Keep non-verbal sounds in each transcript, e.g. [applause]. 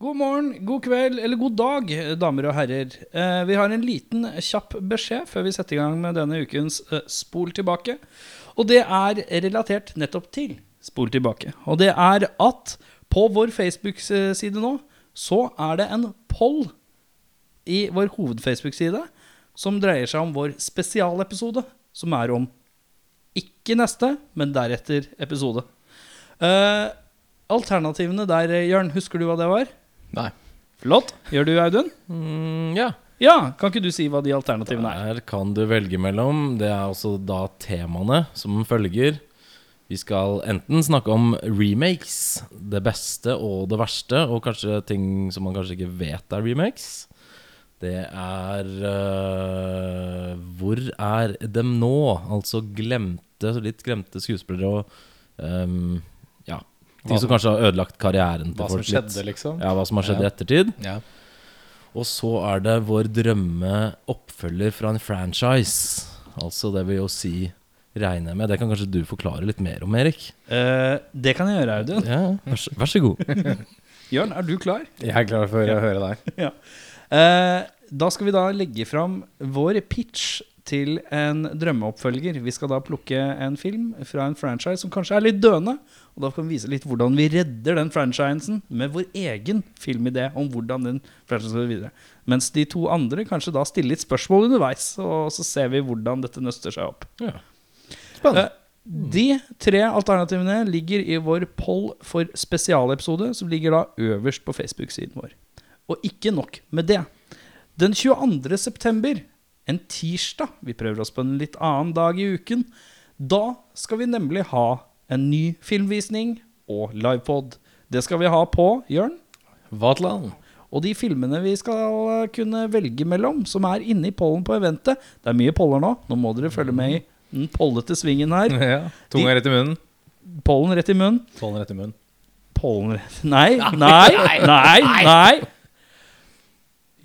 God morgen, god kveld eller god dag, damer og herrer. Eh, vi har en liten, kjapp beskjed før vi setter i gang med denne ukens eh, Spol tilbake. Og det er relatert nettopp til Spol tilbake. Og det er at på vår Facebook-side nå, så er det en poll i vår hoved-Facebook-side som dreier seg om vår spesialepisode, som er om ikke neste, men deretter episode. Eh, alternativene der, Jørn, husker du hva det var? Nei. Flott. Gjør du, Audun? Mm, ja. Ja, kan ikke du si hva de alternativene er? Der kan du velge mellom. Det er også da temaene som følger. Vi skal enten snakke om remakes, det beste og det verste, og kanskje ting som man kanskje ikke vet er remakes. Det er uh, Hvor er dem nå? Altså glemte, litt glemte skuespillere og ja. Ting som kanskje har ødelagt karrieren til Hva som skjedde, litt. liksom. Ja, hva som har skjedd i Ja. ettertid. Ja. Og så er det vår drømme oppfølger fra en franchise. Altså det vil jo si regner jeg med. Det kan kanskje du forklare litt mer om, Erik? Uh, det kan jeg gjøre, Audun. Ja, vær, så- vær så god. [laughs] Jørn, er du klar? Jeg er klar for å høre deg. [laughs] Eh, da skal vi da legge fram vår pitch til en drømmeoppfølger. Vi skal da plukke en film fra en franchise som kanskje er litt døende. Og da kan vi vise litt hvordan vi redder den franchisen med vår egen filmidé om hvordan den franchisen går videre. Mens de to andre kanskje da stiller litt spørsmål underveis, og så ser vi hvordan dette nøster seg opp. Ja. Eh, De tre alternativene ligger i vår poll for spesialepisode, som ligger da øverst på Facebook-siden vår. Og ikke nok med det. Den 22. september, en tirsdag, vi prøver oss på en litt annen dag i uken, da skal vi nemlig ha en ny filmvisning og livepod. Det skal vi ha på, Jørn. Vatland. Og de filmene vi skal kunne velge mellom, som er inne i pollen på eventet Det er mye poller nå, nå må dere følge med i den pollete svingen her. [laughs] Ja. Tunga rett i munnen. Pollen rett i munnen. Pollen rett i munnen. Pollen rett [laughs] Nei, nei, nei, nei.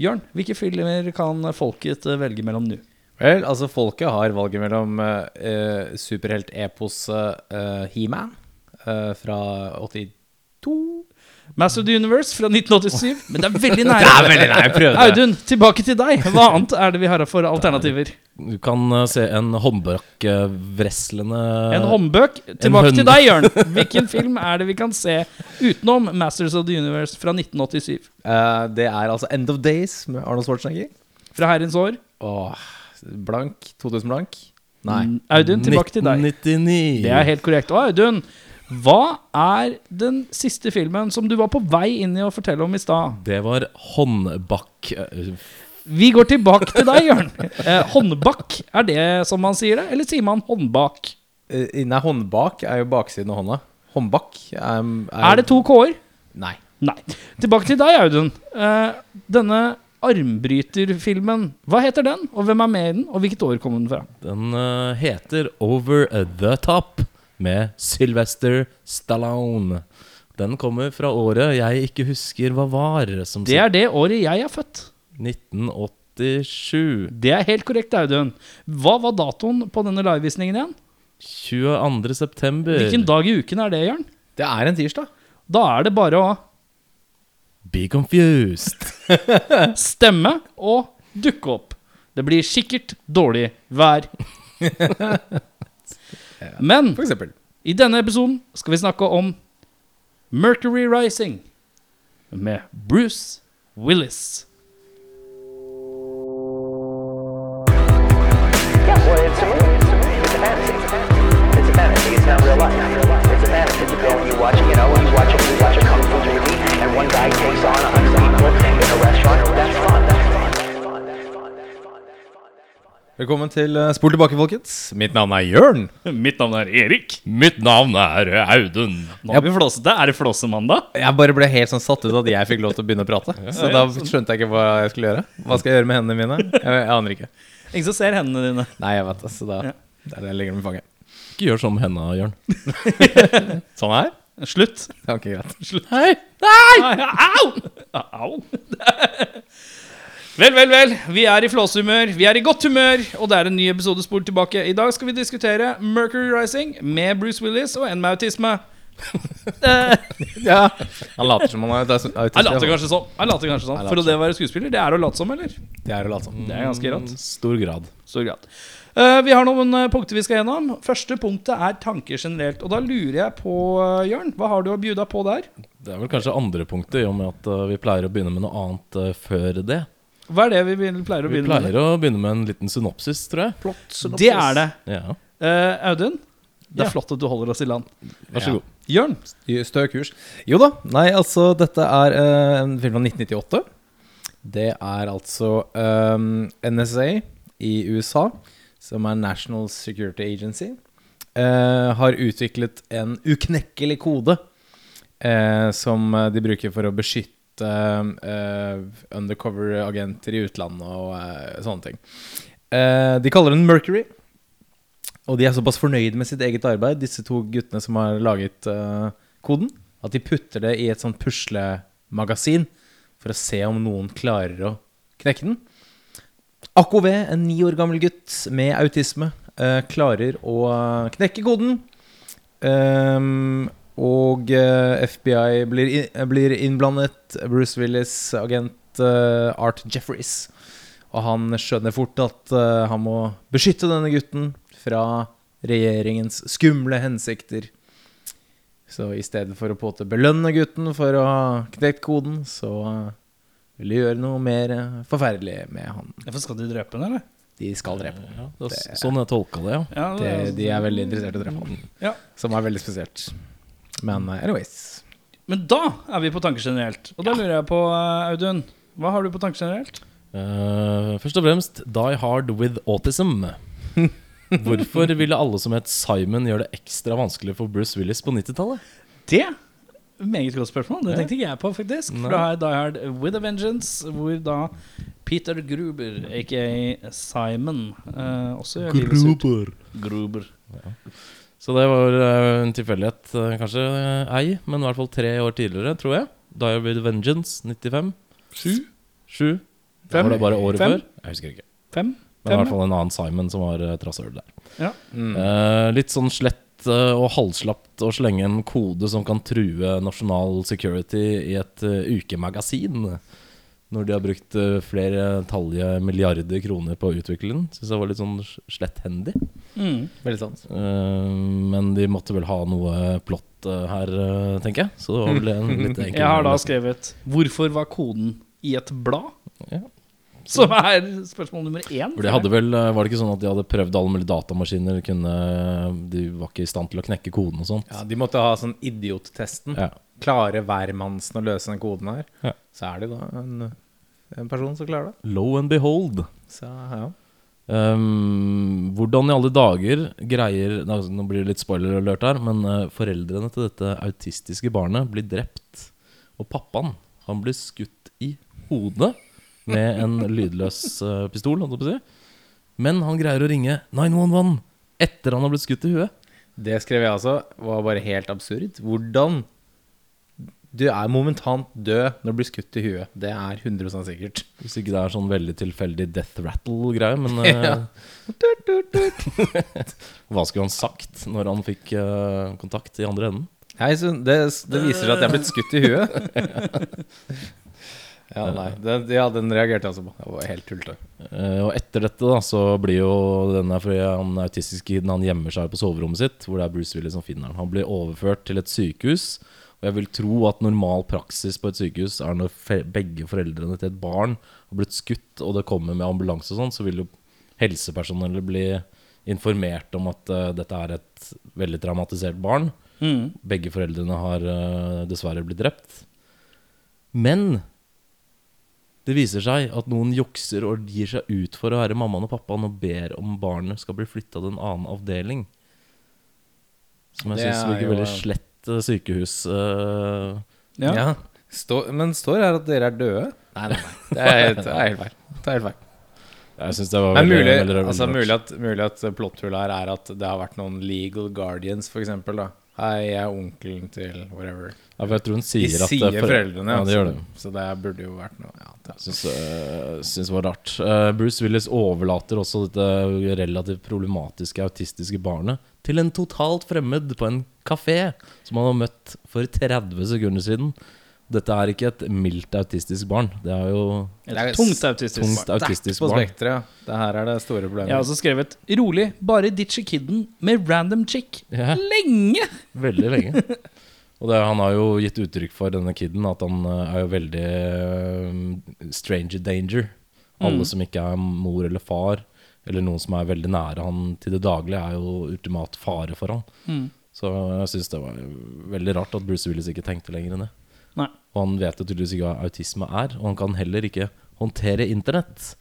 Jørn, hvilke filmer kan folket eh, velge mellom nå? Vel, altså folket har valget mellom uh, superhelt-eposet uh, He-Man uh, fra 82 Master of the Universe fra 1987. Men det er veldig nære. [laughs] Det er veldig nære. Audun, tilbake til deg. Hva [laughs] annet er det vi har for alternativer? Du kan eh, se en håndbakvreslende En håndbøk. Tilbake en til deg, Jørn. Hvilken film er det vi kan se utenom Masters of the Universe fra 1987? Uh, Det er altså End of Days med Arnold Schwarzenegger. Fra herrens år. Åh, blank. 2000 blank. Nei. Mm, Audun, tilbake til deg. 1999. Det er helt korrekt. Og Audun, hva er den siste filmen som du var på vei inn i å fortelle om i stad? Det var håndbakk... Vi går tilbake til deg, Jørn. [laughs] Eh, håndbakk, er det som man sier det? Eller sier man håndbak? Eh, Nei, håndbak er jo baksiden av hånda. Håndbak er, Er det to k-er? Nei. Nei. Tilbake til deg, Audun. Eh, denne armbryterfilmen, hva heter den? Og hvem er med i den? Og hvilket år kom den fra? Den uh, heter Over the Top med Sylvester Stallone. Den kommer fra året jeg ikke husker hva var. Som Det er det året jeg er født. 1987. Det er helt korrekt, Audun. Hva var datoen på denne livevisningen igjen? 22. september. Hvilken dag i uken er det, Jørn? Det er en tirsdag. Da er det bare å Be confused. [laughs] stemme og dukke opp. Det blir sikkert dårlig vær. [laughs] Men i denne episoden skal vi snakke om Mercury Rising med Bruce Willis. Yeah, well, it's a movie. It's a fantasy. It's a fantasy. It's not real life. It's a fantasy. You go and you watch, you know, you watch a, you watch a one guy takes on a hundred people in a restaurant. That's fun. That's. Velkommen til eh, Spol tilbake, folkens. Mitt navn er Jørn. [laughs] Mitt navn er Erik. Mitt navn er Audun. Nå er vi flåsete. Er det flåsemandag? Jeg bare ble helt sånn satt ut at jeg fikk lov til å begynne å prate. Så da skjønte jeg ikke hva jeg skulle gjøre. Hva skal jeg gjøre med hendene mine? Jeg, jeg aner ikke. Ingen som ser hendene dine. Nei, jeg vet det. Så da Ja. det er det jeg legger dem i fanget. Ikke gjør sånn med henda, Jørn. [laughs] [laughs] Sånn her? Slutt. Ikke greit. Hei! Nei! Au! Au! Vel, vel, vel. Vi er i flåsehumør. Vi er i godt humør, og det er en ny episode spol tilbake. I dag skal vi diskutere Mercury Rising med Bruce Willis og en med autisme. Eh, [laughs] Ja. Han later som han er aut- autist. Han later kanskje sånn. Han later kanskje sånn. For å det være skuespiller, det er å late som, eller? Det er å late som. Det er ganske rått. Mm, Stor grad. Stor grad. Eh, vi har noen eh, punkter vi skal gjennom. Første punktet er tanker generelt. Og da lurer jeg på, eh, Jørn, hva har du å bjuda på der? Det er vel kanskje andre punktet, i og med at uh, vi pleier å begynne med noe annet uh, før det. Hva er det vi pleier å begynne med? Vi pleier pleier å begynne med en liten synopsis, tror jeg. med? Det er det. Ja, Uh, Audun, det er Ja. flott at du holder oss i land. Vær så Ja. god. Jørn, Stø kurs. Jo da. Nei, altså, dette er uh, en film fra 1998. Det er altså um, NSA i USA, som er National Security Agency, eh, har utviklet en uknekkelig kode eh, som eh, de bruker for å beskytte eh, undercover-agenter i utlandet og eh, sånne ting. De kaller den Mercury. Og de er såpass fornøyd med sitt eget arbeid, disse to guttene som har laget koden, at de putter det i et sånt puslemagasin for å se om noen klarer å knekke den. AKV, en ni år gammel gutt med autisme, eh, klarer å eh, knekke koden. Um, og eh, FBI blir, in, blir innblandet. Bruce Willis, agent eh, Art Jeffries. Og han skjønner fort at eh, han må beskytte denne gutten fra regjeringens skumle hensikter. Så i stedet for å på en belønne gutten for å ha knekt koden, så vil de gjøre noe mer forferdelig med han. Hvorfor skal de drepe han, eller? De skal drepe ham. Ja, det sånn jeg tolka det, ja. Ja, Det, det, de er veldig interessert i å drepe han. Ja. Som er veldig spesielt. Men eh, anyways. Men da er vi på tanker generelt. Og da lurer jeg på, eh, Audun, hva har du på tanker generelt? Uh, først og fremst Die Hard with Autism. [laughs] Hvorfor ville alle som het Simon gjøre det ekstra vanskelig for Bruce Willis på 90-tallet? Det meget godt spørsmål. Det tenkte ikke jeg på, faktisk. Nei. For da har jeg Die Hard with a Vengeance, hvor da Peter Gruber, aka Simon, uh, også gjør livet surt. Gruber. Så det var uh, en tilfeldighet, uh, kanskje ei, men i hvert fall tre år tidligere, tror jeg. Die Hard with Vengeance, 95. Sju? Sju. Fem? var det bare året Fem? før. Jeg husker ikke. Fem? Men i hvert fall en annen Simon som var uh, trasshøl der. Ja. Mm. Eh, litt sånn slett eh, og halvslapt å slenge en kode som kan true nasjonal security i et eh, ukemagasin. Når de har brukt eh, flere tallige milliarder kroner på å utvikle den. Syns jeg var litt sånn sletthendig. Mm. Veldig sant. Eh, men de måtte vel ha noe plott eh, her, eh, tenker jeg. Så det var vel [laughs] en litt enkel Jeg har da skrevet 'Hvorfor var koden i et blad?' Ja. [laughs] Som er spørsmål nummer én. For de hadde vel, eh, Var det ikke sånn at de hadde prøvd alle mulige datamaskiner? Kunne, de var ikke i stand til å knekke koden og sånt? Ja, de måtte ha sånn idiottesten. Ja. Klarer hvermannsen å løse den koden her? Ja. Så er det da en, en person som klarer det. Lo and behold. Så ja. Um, hvordan i alle dager greier Nå blir det litt spoiler alert her, men eh, foreldrene til dette autistiske barnet blir drept. Og pappaen, han blir skutt i hodet med en lydløs eh, pistol. Men han greier å ringe 911 etter han har blitt skutt i huet. Det skrev jeg altså. Var bare helt absurd. Hvordan Du er momentant død når du blir skutt i huet. Det er 100% sikkert. Hvis ikke det er sånn veldig tilfeldig death rattle-greie, men [laughs] eh, Ja. [laughs] Hva skulle han sagt når han fikk eh, kontakt i andre enden? Hei, det, det viser seg at jeg er blitt skutt i huet. [laughs] ja, nei. den, ja, den reagerte jeg altså på. Det var helt tullete. Eh, og etter dette da så blir jo denne fordi han autistiske kiden Han gjemmer seg på soverommet sitt, hvor det er Bruce Willis som finner han. Han blir overført til et sykehus. Og jeg vil tro at normal praksis på et sykehus er når fe begge foreldrene til et barn har blitt skutt, og det kommer med ambulanse og sånn, så vil jo helsepersonellet bli informert om at uh, dette er et veldig traumatisert barn. Mm. Begge foreldrene har uh, dessverre blitt drept. Men det viser seg at noen jukser og gir seg ut for å være mammaen og pappaen og ber om barnet skal bli flytta til en annen avdeling. Som jeg syns er virker jo- veldig slett eh, sykehus. Uh, Ja. Stå, men står her at dere er døde? Nei, nei, nei. Det er helt, det er helt feil. Det er helt feil. jeg synes det var veldig, mulig, veldig, veldig, altså, mulig at, mulig at plotthullet her er at det har vært noen legal guardians, for eksempel. Hei, jeg er onkelen til whatever. Ja, for jeg tror hun De sier at sier eh, for- foreldrene, Ja, det gjør det. Så, det burde jo vært noe Ja, Syns, øh, syns det var rart. Uh, Bruce Willis overlater også dette relativt problematiske autistiske barnet til en totalt fremmed på en kafé som han har møtt for 30 sekunder siden. Dette er ikke et mildt autistisk barn. Det er jo Det er tungt autistisk tungt barn. autistisk På barn. spekteret, ja. Det her er det store problemet. Jeg har også skrevet 'rolig, bare ditche kidden med random chick'. Ja. Lenge! Veldig lenge. [laughs] Og det, han har jo gitt uttrykk for denne kiden at han øh, er jo veldig øh, stranger danger. Alle Mm. som ikke er mor eller far, eller noen som er veldig nære han til det daglige, er jo ultimat fare for han. Mm. Så jeg syns det var veldig rart at Bruce Willis ikke tenkte lenger enn det. Nei. Og han vet jo tydeligvis ikke hva autisme er, og han kan heller ikke håndtere internett.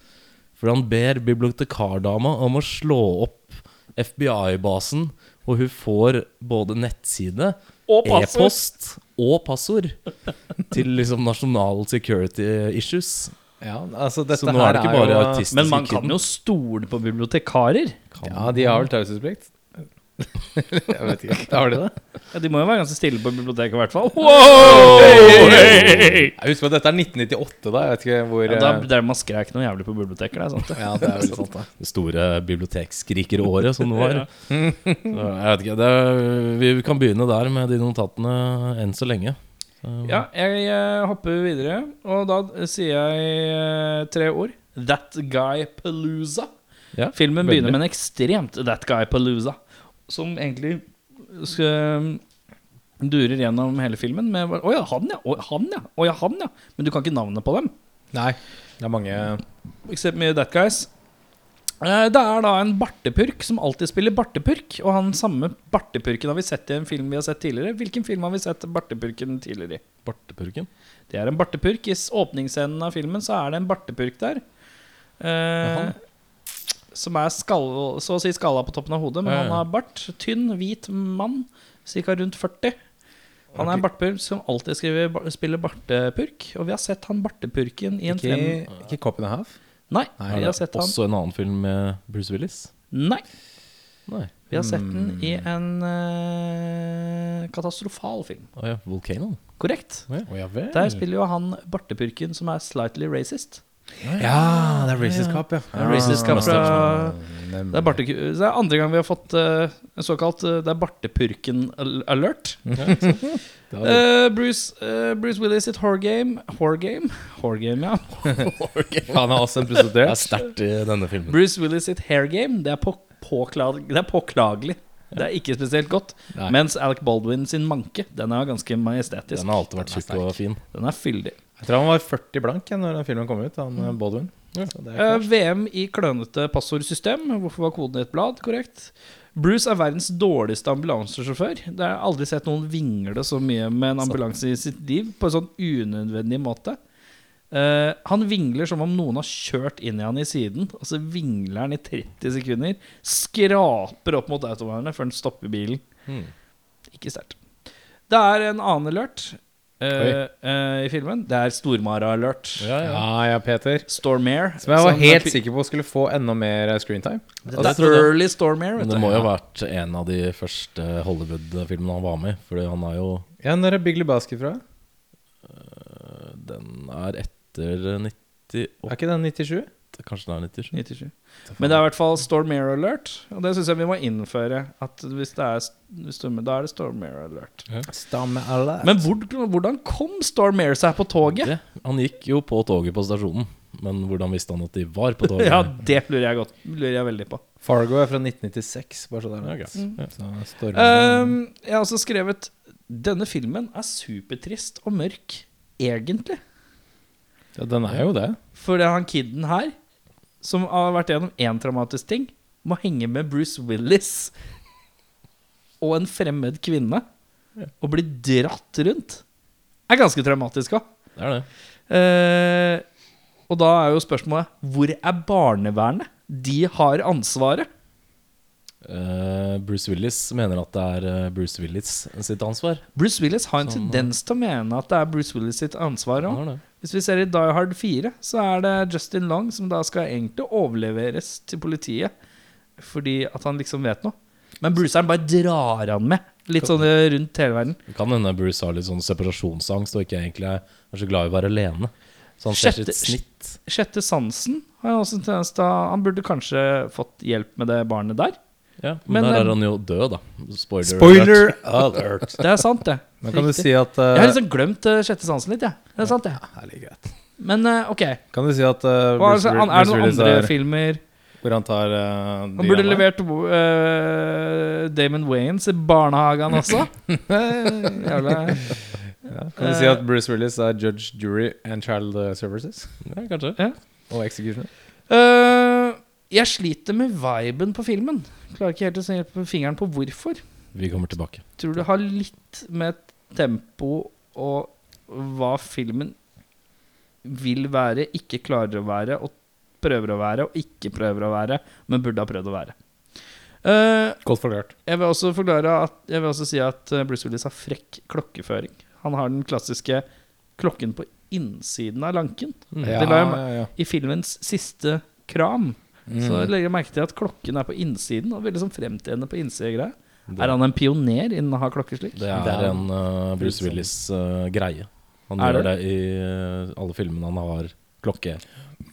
For han ber bibliotekardama om å slå opp FBI-basen, og hun får både nettside, Og passord. e-post og passord til liksom nasjonal security issues. Ja, altså dette Så nå er det ikke bare jo autistiske Men man kan jo stole på bibliotekarer. Ja, de har vel taushetsplikt? Jeg vet ikke. [laughs] Har de det? Ja, de må jo være ganske stille på biblioteket, i hvert fall. Jeg husker at dette er 1998, da. Jeg vet ikke hvor Ja, da, eh, der man skrek noe jævlig på biblioteket. Det er sant det. Ja, det er vel [laughs] sant, da. Det store bibliotekskrikeråret som det var. Så jeg vet ikke, det, Vi kan begynne der med de notatene enn så lenge. Så- Ja, jeg eh, hopper videre, og da sier jeg eh, tre ord. That Guy Palooza. Ja, Filmen veldig. begynner med en ekstremt That Guy Palooza, som egentlig skal, durer gjennom hele filmen med Å ja, han ja. Å, han ja. Å ja, han ja. Men du kan ikke navnet på dem. Nei, det er mange Except me That Guys. Eh, Det er da en bartepurk som alltid spiller bartepurk. Og han samme bartepurken har vi sett i en film vi har sett tidligere. Hvilken film har vi sett bartepurken tidligere i? Bartepurken. Det er en bartepurk. I åpningsscenen av filmen så er det en bartepurk der. Eh, som er skall, så å si skalla på toppen av hodet, men han har bart. Tynn, hvit mann, ca. rundt 40. Han er en bartepurk som alltid skriver, spiller bartepurk. Og vi har sett han bartepurken i en frem... Ikke, ikke Cop and a Half? Nei, Nei, vi har sett han også en annen film med Bruce Willis? Nei, Nei. vi har sett den i en uh, katastrofal film. Oh, ja, Volcano. Korrekt. Oh, ja. Der spiller jo han bartepurken som er slightly racist. Ja, det er Racist Cop, ja. Det er racist Cop fra Det er, barte, det er andre gang vi har fått uh, en såkalt uh, Det er bartepurken-alert. uh, [laughs] Eh, Bruce, Bruce Willis sitt horror game Horror game? Horror game, ja. [laughs] [laughs] Han er også en Det er sterkt i denne filmen. Bruce Willis sitt hair game, det er, på, påklag, det er påklagelig. Det er ikke spesielt godt. Nei. Mens Alec Baldwin sin manke, den er ganske majestetisk. Den har alltid vært tjukk og fin. Den er fyldig. Jeg tror han var 40 blank ja, når den filmen kom ut, han mm. Baldwin. Ja. er Eh. VM i klønete passordsystem. Hvorfor var koden i et blad? Korrekt. Bruce er verdens dårligste ambulansesjåfør. Det har jeg aldri sett noen vingle så mye med en ambulanse i sitt liv på en sånn unødvendig måte. Uh, han vingler som om noen har kjørt inn i han i siden, og så vingler han i 30 sekunder. Skraper opp mot autovernet før han stopper bilen. Mm. Ikke sterkt. Det er en annen alert i filmen. Det er Stormara-alert. Ja, ja. Ja, ja, Peter. Stormare. Som jeg var som- helt sikker på skulle få enda mer screentime. Det det er trodde jeg. early Stormare, Men det må jo ha vært en av de første Hollywood-filmene han var med i. Fordi han er jo Ja, Når er Big Lebowski fra? Den er etter 98 Er ikke den 97? Kanskje den er 97? 97. Men det er i hvert fall Stormare alert. Og det syns jeg vi må innføre. At hvis det er hvis Storm, Da er det Stormare alert. Ja. Storm alert. Men hvor, hvordan kom Stormare seg på toget? Det, han gikk jo på toget på stasjonen. Men hvordan visste han at de var på [laughs] toget? Ja, det lurer jeg, godt, lurer jeg veldig på. Fargo er fra 1996, bare så det er. Ja. Så Um, jeg har også skrevet Denne filmen er supertrist og mørk, egentlig. ja, Den er jo det. For han kiden her, som har vært gjennom én traumatisk ting, må henge med Bruce Willis og en fremmed kvinne og bli dratt rundt. Er ganske traumatisk òg. Det er det. Eh, og da er jo spørsmålet hvor er barnevernet? De har ansvaret. Eh, Bruce Willis mener at det er eh, Bruce Willis sitt ansvar. Bruce Willis har en Sånn, tendens til å mene at det er Bruce Willis sitt ansvar. Det. Hvis vi ser i Die Hard 4, så er det Justin Long som da skal egentlig overleveres til politiet. Fordi at han liksom vet noe. Men Bruceren bare drar han med. Litt sånn rundt hele verden. Det kan hende Bruce har litt sånn separasjonsangst og ikke egentlig er, så glad i å være alene. Så han ser Sjette- sitt snitt. Sjette sansen har han også en tendens til Han burde kanskje fått hjelp med det barnet der. Ja, Men, men der er han jo død, da. Spoiler. Spoiler [laughs] alert. Det er sant, det. [laughs] Men kan du si at Jeg har uh, liksom glemt uh, sjette sansen litt, jeg. Det er sant, det. Herlig greit. Men uh, ok. Kan du si at uh, Bruce, er det noen andre er filmer hvor han tar uh, Han burde levert uh, Damon Wayans i barnehagen [laughs] også. Jævla ja. Kan du si at Bruce Willis er judge, jury and child uh, services? Ja, kanskje. Og executioner? Eh, Jeg sliter med viben på filmen. Klarer ikke helt å sette fingeren på hvorfor. Vi kommer tilbake. Tror det har litt med tempo og hva filmen vil være, ikke klarer å være, og prøver å være, og ikke prøver å være, men burde ha prøvd å være. Uh, Godt forklart. jeg vil også forklare at Jeg vil også si at eh, Bruce Willis har frekk klokkeføring. Han har den klassiske klokken på innsiden av lanken. Ja, Det la jeg ja, ja. I filmens siste kram så jeg legger merke til at klokken er på innsiden, og veldig sånn fremtredende på innsida. Er han en pioner innen å ha klokke slik? det er Det er en uh, Bruce Willis-greie. han Er gjør det? det, i uh, alle filmene han har klokke.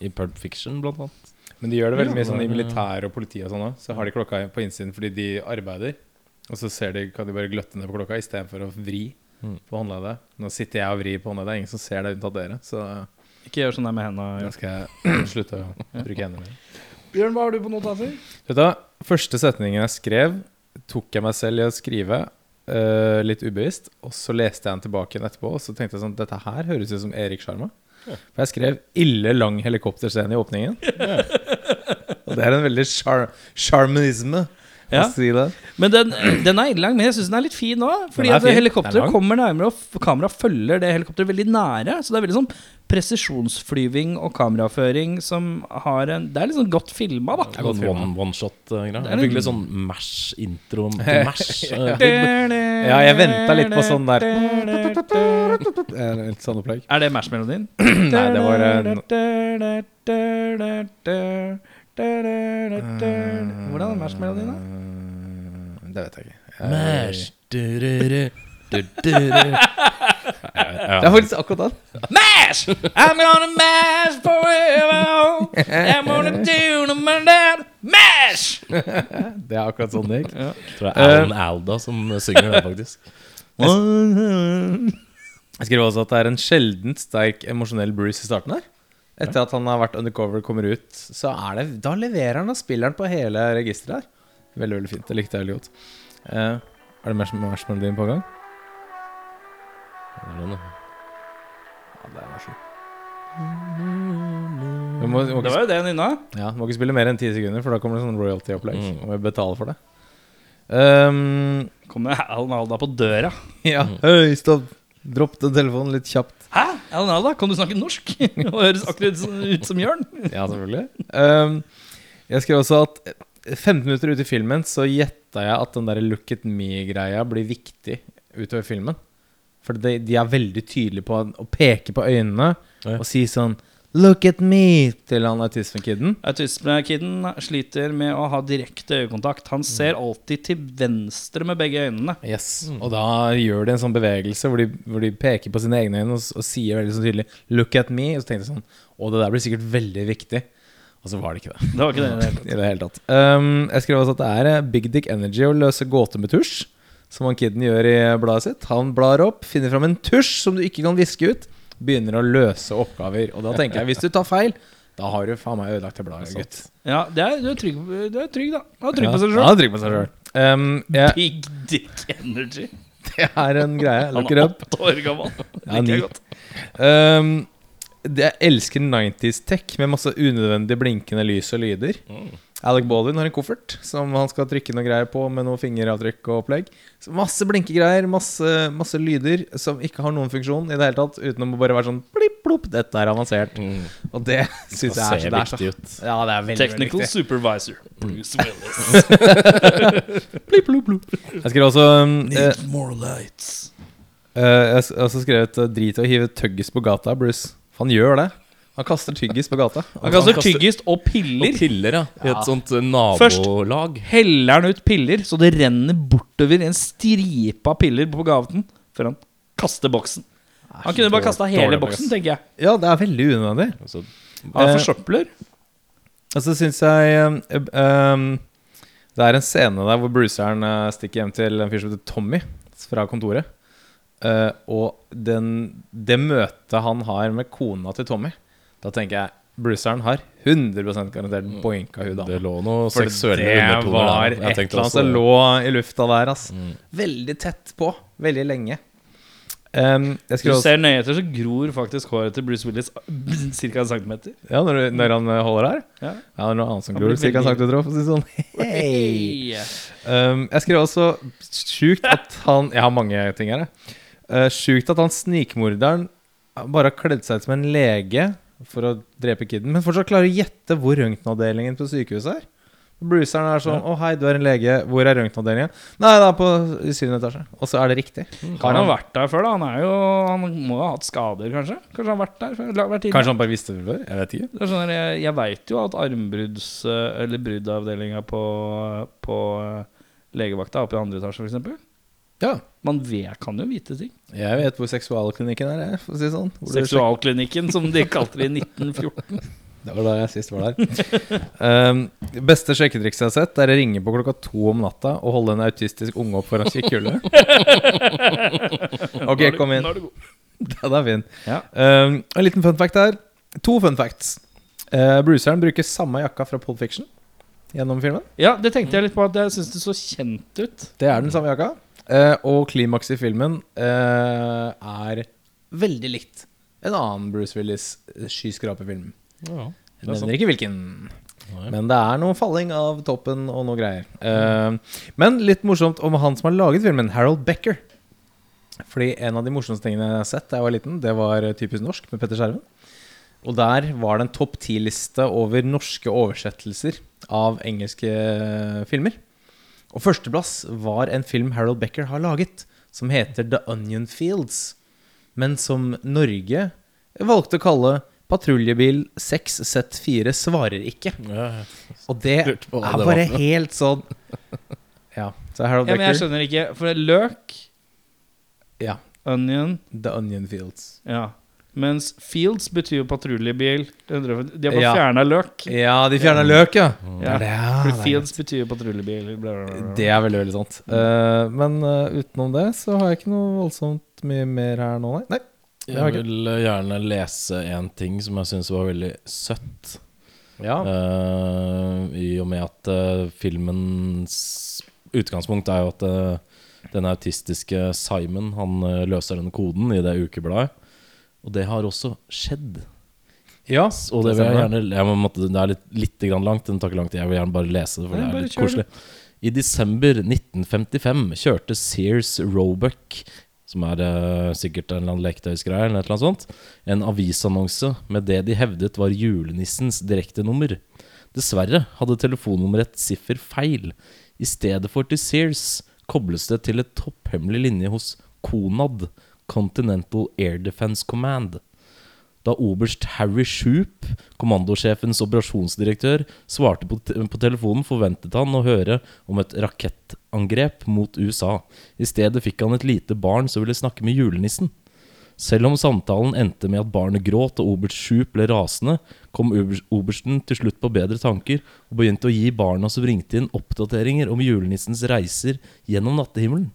I Pulp Fiction, blant annet. Men de gjør det veldig Ja, mye sånn i militæret og politiet og sånn òg. Så har de klokka på innsiden fordi de arbeider. Og så ser de, kan de bare gløtte ned på klokka istedenfor å vri Mm. på håndleddet. Nå sitter jeg og vrir på håndleddet, ingen som ser det unntatt dere. Så Ikke gjør sånn der med hendene. da skal jeg [clears throat] slutte å bruke hendene mine. Bjørn, hva har du på notater? Vet du? Første setningen jeg skrev, tok jeg meg selv i å skrive Uh, litt ubevisst. Og så leste jeg den tilbake igjen etterpå, og så tenkte jeg sånn Dette her høres ut som Erik Sjarma. For jeg skrev 'ille lang helikopterscene' i åpningen. [laughs] og det er en veldig char charmisme Ja. si det. Men den, [clears throat] den er ille lang, men jeg syns den er litt fin òg. Fordi at er helikopteret kommer nærmere, og kameraet følger det helikopteret veldig nære. Så det er veldig sånn presisjonsflyving og kameraføring som har en Det er litt sånn godt filma, da. Det er godt one, one shot-greier. Er Jeg fikk litt sånn Mash-intro til Mash. uh, [laughs] Ja, jeg venta litt på sånn der [laughs] Eh, Litt sånn opplegg. Er det Mash-melodien? [clears throat] Nei, det var eh, [clears throat] Hvordan er Mash-melodien, da? eh, Det vet jeg ikke. Jeg- Mash. [laughs] Det er faktisk akkurat den. Mash! I'm gonna mash forever. I'm gonna do no more mash! [laughs] Det er akkurat sånn det gikk. Tror det er Alan Alda som synger det, faktisk. Jeg skriver også at det er en sjeldent sterk emosjonell Bruce i starten her. Etter at han har vært undercover, kommer ut, så er det Da leverer han og spiller han på hele registeret her. Veldig, veldig fint. Det likte jeg veldig godt. Eh, er det mer Marshmallow på gang? Det er da. Ja, det er Marshmallow. Vi må, Det var jo det nynna. ja, må ikke spille mer enn ti sekunder, for da kommer det sånn royalty-opplegg. Mm. Og vi betaler for det. Um, Kommer Alan Alda på døra. [laughs] ja, Høy, stopp! Dropp den telefonen litt kjapt. Hæ? Alan Alda, kan du snakke norsk? [laughs] Og høres akkurat ut som Jørn. [laughs] Ja, selvfølgelig. Um, jeg skrev også at 15 minutter ut i filmen så gjetta jeg at den der look at me-greia blir viktig utover filmen. For de, de er veldig tydelige på å peke på øynene Ja. og si sånn Look at me! til han autismekiden. Autismekiden sliter med å ha direkte øyekontakt. Han ser alltid til venstre med begge øynene. Yes. Og da gjør de en sånn bevegelse hvor de, hvor de peker på sine egne øyne og, og sier veldig så tydelig 'Look at me'. Og så tenkte jeg sånn Å, det der blir sikkert veldig viktig. Og så var det ikke det. Det var ikke det. i det hele [laughs] tatt. I det hele tatt. Um, jeg skrev også at det er eh, Big Dick Energy å løse gåter med tusj. Som han kiden gjør i bladet sitt. Han blar opp, finner fram en tusj som du ikke kan viske ut. Begynner å løse oppgaver. Og da tenker jeg, hvis du tar feil, da har du faen meg ødelagt det bladet, gutt. Ja, det er, du er trygg, du er trygg da. Du er trygg Ja, på seg ja, sjøl. han er trygg på seg sjøl. Um, jeg- Big Dick Energy. det er en greie. Han Look er up. åtte år gammel. Ja, Liker ni. jeg godt. Um, det, jeg elsker 90s tech med masse unødvendig blinkende lys og lyder. Alec Baldwin har en koffert som han skal trykke noe greier på med noe fingeravtrykk og opplegg. Så masse blinkegreier, masse, masse lyder som ikke har noen funksjon i det hele tatt, utenom å bare være sånn blipp, plopp, dette er avansert. Mm. Og det syns jeg er så, det er så ut. Ja, det er veldig, Technical veldig supervisor. Bruce Willis. [laughs] Blipp, plopp, plopp. Jeg skrev også um, eh, Need more lights. eh, Jeg har også skrevet uh, drit i å hive tøggis på gata, Bruce. For han gjør det. Han kaster tyggis på gata. Han kaster kaster- tyggis og piller. Og piller, ja. I Ja. et sånt nabolag. Først- Heller han ut piller, så det renner bortover en stripe av piller på gaten, før han kaster boksen. Han kunne bare kasta hele boksen, tenker jeg. Ja, det er veldig unødvendig. Altså, Han Eh, forsøpler. Og så syns jeg eh, ehm, Det er en scene der hvor Bruceren eh, stikker hjem til en fyr som heter Tommy fra kontoret. Eh, og den, det møtet han har med kona til Tommy, da tenker jeg Bruceren har 100 garantert boinka hun det lå noe For seksuelle det undertoner var der. et Jeg tenkte eller annet som lå i lufta der, ass. Mm. Veldig tett på. Veldig lenge. Um, jeg du også, ser nøye etter, så gror faktisk håret til Bruce Willis [clears throat] ca. en centimeter. ja, når, du- når han eh, holder her? Ja. Ja, det er noe annet som gror. ca. Cirka en centimeter òg, for å si det sånn. [laughs] Hey. Um, jeg skrev også sjukt at han Jeg har mange ting her, jeg. Uh, sjukt at han snikmorderen bare har kledd seg ut som en lege for å drepe kiden, men fortsatt klarer å gjette hvor røntgenavdelingen på sykehuset er. Bruceren er sånn 'Å, hei, du er en lege. Hvor er røntgenavdelingen?' 'Nei, det er på syvende etasje.' Og så er det riktig. Har han vært der før, da? Han, er jo, han må jo ha hatt skader, kanskje? Kanskje han har vært der før? Vært? Kanskje han bare visste det før? Jeg vet ikke. Det er sånn jeg jeg vet jo at armbrudds... Eller bruddavdelinga på, på eh, legevakta oppe i andre etasje, f.eks. Ja. Man vet, kan jo vite ting. Jeg vet hvor seksualklinikken er, for å si sånn. Hvor Seksualklinikken, som de kalte det i 1914. [laughs] Det var da jeg sist var der. um, beste sjekketriks jeg har sett, er å ringe på klokka to om natta og holde en autistisk unge opp foran kikkhullet. [laughs] ok, kom inn. Den er fin. [laughs] Ja. Um, en liten fun fact her. To fun facts. Uh, Bruceren bruker samme jakka fra Pole Fiction gjennom filmen. ja, det tenkte jeg litt på, at jeg syns det så kjent ut. Det er den samme jakka. Uh, og klimaks i filmen uh, er veldig likt en annen Bruce Willis skyskraperfilm. Ja, Jeg er nevner ikke hvilken. Men det er noe falling av toppen og noe greier. Eh, men litt morsomt om han som har laget filmen, Harold Becker. Fordi en av de morsomste tingene jeg har sett da jeg var liten, det var eh, typisk norsk med Petter Skjerven. Og der var det en topp ti-liste over norske oversettelser av engelske eh, filmer. Og førsteplass var en film Harold Becker har laget, som heter The Onion Fields. Men som Norge valgte å kalle Patruljebil 6Z4 svarer ikke. Og det er bare helt sånn Ja. Så Harold Ja, men jeg skjønner ikke. For det er løk, Ja. onion The Onion Fields. Ja. Mens Fields betyr jo patruljebil. De har bare Ja. fjerna løk. Ja, de fjerna løk, ja. Ja. Det er. For Fields betyr jo patruljebil. Det er veldig, veldig sant. Uh, men uh, utenom det så har jeg ikke noe voldsomt mye mer her nå, nei. nei. Jeg jeg vil gjerne lese en ting som jeg syns var veldig søtt. Ja. Uh, I og med at filmens utgangspunkt er jo at den autistiske Simon Han løser den koden i det ukebladet. Og det har også skjedd. ja. Og det vil jeg gjerne jeg må, måtte, Det er litt, litt grann langt, den tar ikke lang tid. Jeg vil gjerne bare lese det, for det er litt koselig. I desember 1955 kjørte Sears Roebuck, som er eh, sikkert en eller annen leketøysgreie, eller sånt, en avisannonse med det de hevdet var julenissens direktenummer. Dessverre hadde telefonnummeret et siffer feil. I stedet for til Sears kobles det til et topphemmelig linje hos CONAD, Continental Air Defense Command. Da oberst Harry Shoop, kommandosjefens operasjonsdirektør, svarte på, te på telefonen, forventet han å høre om et rakettangrep mot USA. I stedet fikk han et lite barn som ville snakke med julenissen. Selv om samtalen endte med at barnet gråt og oberst Shoop ble rasende, kom obersten til slutt på bedre tanker og begynte å gi barna som ringte inn, oppdateringer om julenissens reiser gjennom nattehimmelen.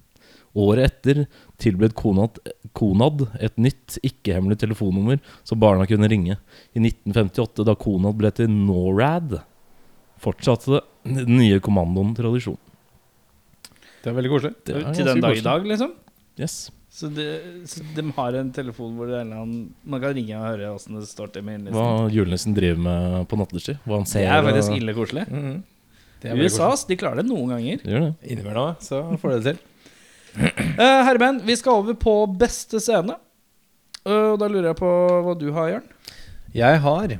Året etter tilbød Konad, Konad et nytt, ikke-hemmelig telefonnummer så barna kunne ringe. I 1958, da Konad ble til NORAD, fortsatte den nye kommandoen tradisjon. Det er veldig koselig. Det er Til den dag i dag, liksom. Yes. Så, det, så de har en telefon hvor det er en annen Man kan ringe og høre åssen det står til med Hva julenissen. driver med på nattestid. Hva han ser. Det er faktisk og- ille koselig. Mm -hmm. er USA de klarer det noen ganger. Det gjør det. Innimellom så får de det til. [clears throat] Uh, Herremenn, vi skal over på beste scene. Uh, da lurer jeg på hva du har, Jørn. Jeg har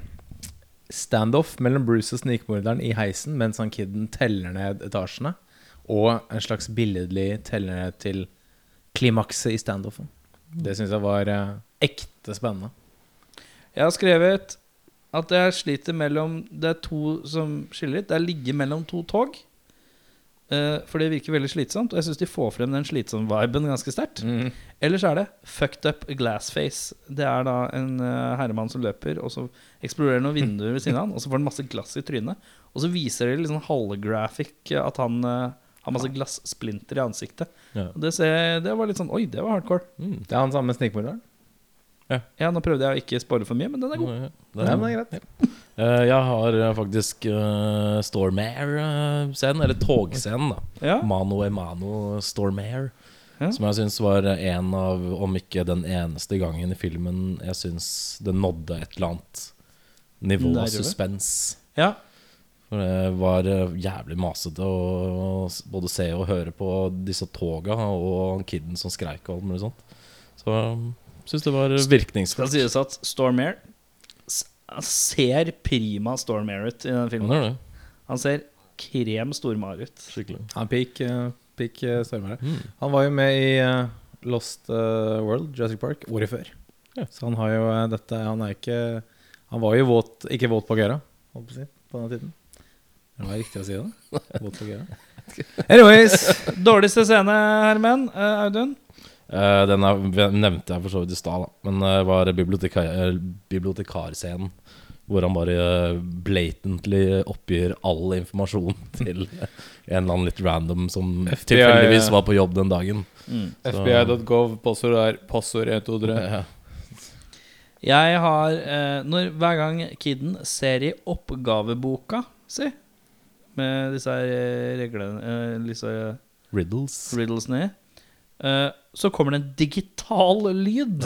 standoff mellom Bruce og snikmorderen i heisen mens han kiden teller ned etasjene. Og en slags billedlig teller ned til klimakset i standoffen. Det syns jeg var eh, ekte spennende. Jeg har skrevet at jeg sliter mellom Det er to som skiller litt. Det er ligge mellom to tog. Eh, for det virker veldig slitsomt. Og jeg syns de får frem den slitsomme viben ganske sterkt. Mm. Eller så er det fucked up glassface. Det er da en eh, herremann som løper, og så eksplorerer noen vinduer ved siden av han, og så får han masse glass i trynet. Og så viser det litt sånn holographic at han eh, har masse glassplinter i ansiktet. Ja. Det, ser, det var litt sånn Oi, det var hardcore. Mm. Det er han samme snikmorderen? Ja, nå prøvde jeg å ikke spoile for mye, men den er god. Ja, det Nei, er- men det er. Eh, Jeg har eh, faktisk uh, Stormare-scenen, eller togscenen, da. Ja. Mano e mano Stormare. Ja. Som jeg syns var en av, om ikke den eneste gangen i filmen jeg syns det nådde et eller annet nivå av suspens. ja. For det var jævlig masete å både se og høre på disse toga og kiden som skreik og alt mulig sånt. Så jeg syns det var Skal virkningsfullt. sies at Stormare ser prima Stormare ut i den filmen. Han, det. Han ser krem Stormare ut. Skikkelig. Han peak, uh, peak uh. Mm. Han var jo med i eh, Lost eh, World, Jurassic Park, året før. Ja. Så han har jo eh, dette Han er ikke Han var jo våt, ikke våt på gøra, holdt på å si, på den tiden. Det var riktig å si det? Våt på gøra. [laughs] Anyways. Dårligste scene, Hermen. Uh, Audun? Eh, den er, nevnte jeg for så vidt i stad. Men det var bibliotekar, eh, bibliotekarscenen. Hvor han bare eh, blatantly oppgir all informasjon [laughs] til en eller annen litt random som FBI, tilfeldigvis var på jobb den dagen. Mm. FBI.gov, passord er passord 123. [laughs] Ja. Jeg har eh, når, Hver gang kiden ser i oppgaveboka si med disse her reglene eh, Disse Riddles. riddlesene i, eh, så kommer det en digital lyd.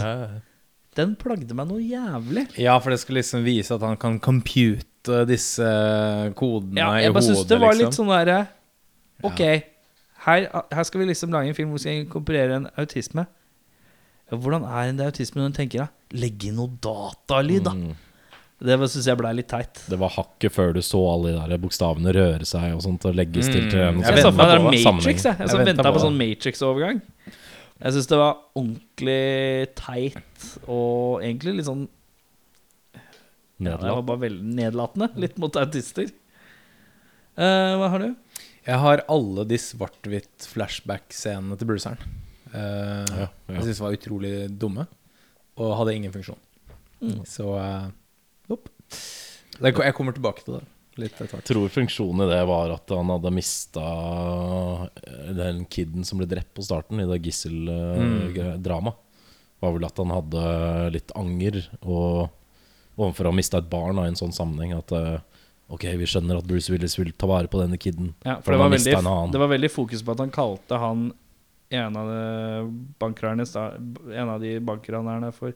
Den plagde meg noe jævlig. Ja, for det skal liksom vise at han kan compute disse kodene Ja, i jeg bare hodet. syns det var liksom. litt sånn derre Ok, her, her skal vi liksom lage en film hvor vi skal inkorporere en autisme. Hvordan er en autisme når du tenker da? Legg inn noe datalyd, da. Mm. Det syns jeg blei litt teit. Det var hakket før du så alle de der bokstavene røre seg og sånt og legges til til en Mm. Jeg ventet på sammenheng. Matrix. Jeg, jeg, Jeg venta på på sånn Matrix-overgang. Jeg syns det var ordentlig teit og egentlig litt sånn ja, Det var bare veldig nedlatende. Litt mot autister. Uh, hva har du? Jeg har alle de svart-hvitt flashback-scenene til Bruceren. Uh, Ja, ja. Jeg syns de var utrolig dumme, og hadde ingen funksjon. Mm. Så uh, Jeg kommer tilbake til det litt etter hvert. Tror funksjonen i det var at han hadde mista den kiden som ble drept på starten i det Mm. Var vel at han hadde litt anger og overfor å ha mista et barn da, i en sånn sammenheng. At eh, ok, vi skjønner at Bruce Willis vil ta vare på denne kiden. Ja, For for det var, veldig, annen. det var veldig fokus på at han kalte han En av de bankranerne for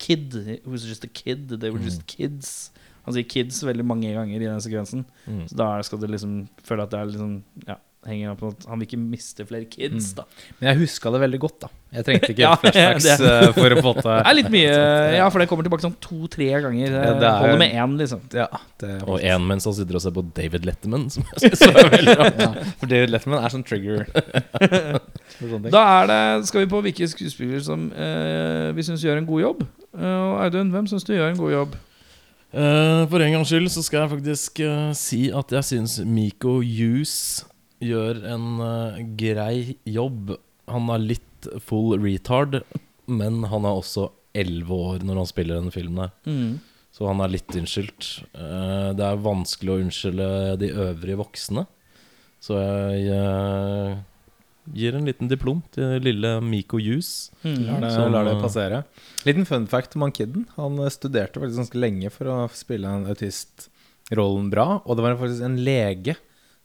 kid. It was just a kid. They were Mm. just kids. Han sier kids veldig mange ganger i den sekvensen. Mm. Så da skal du liksom føle at det er liksom Ja, henger på at han vil ikke miste flere kids, Mm. da. Men jeg huska det veldig godt, da. Jeg trengte ikke [laughs] Ja, flashbacks [laughs] det- eh, for å få Det er litt mye [laughs] Ja, for det kommer tilbake sånn to-tre ganger. Ja, det Det er- holder med én, liksom. Ja, det Og en mens han sitter og ser på David Letterman, som jeg syns er veldig rart. ja, For David Letterman er sånn trigger. Da er det, skal vi på hvilke skuespillere som eh, vi syns gjør en god jobb. Eh, og Audun, hvem syns du gjør en god jobb? Uh, for en gangs skyld så skal jeg faktisk uh, si at jeg syns Miko Hughes gjør en uh, grei jobb. Han er litt full retard, men han er også elleve år når han spiller denne filmen. her Så han er litt unnskyldt. Det er vanskelig å unnskylde de øvrige voksne. Så jeg gir en liten diplom til lille Miko Hughes. Lar det, Så- lar det passere. Liten fun fact om han kiden. Han eh, studerte faktisk ganske lenge for å spille en autistrollen bra. Og det var faktisk en lege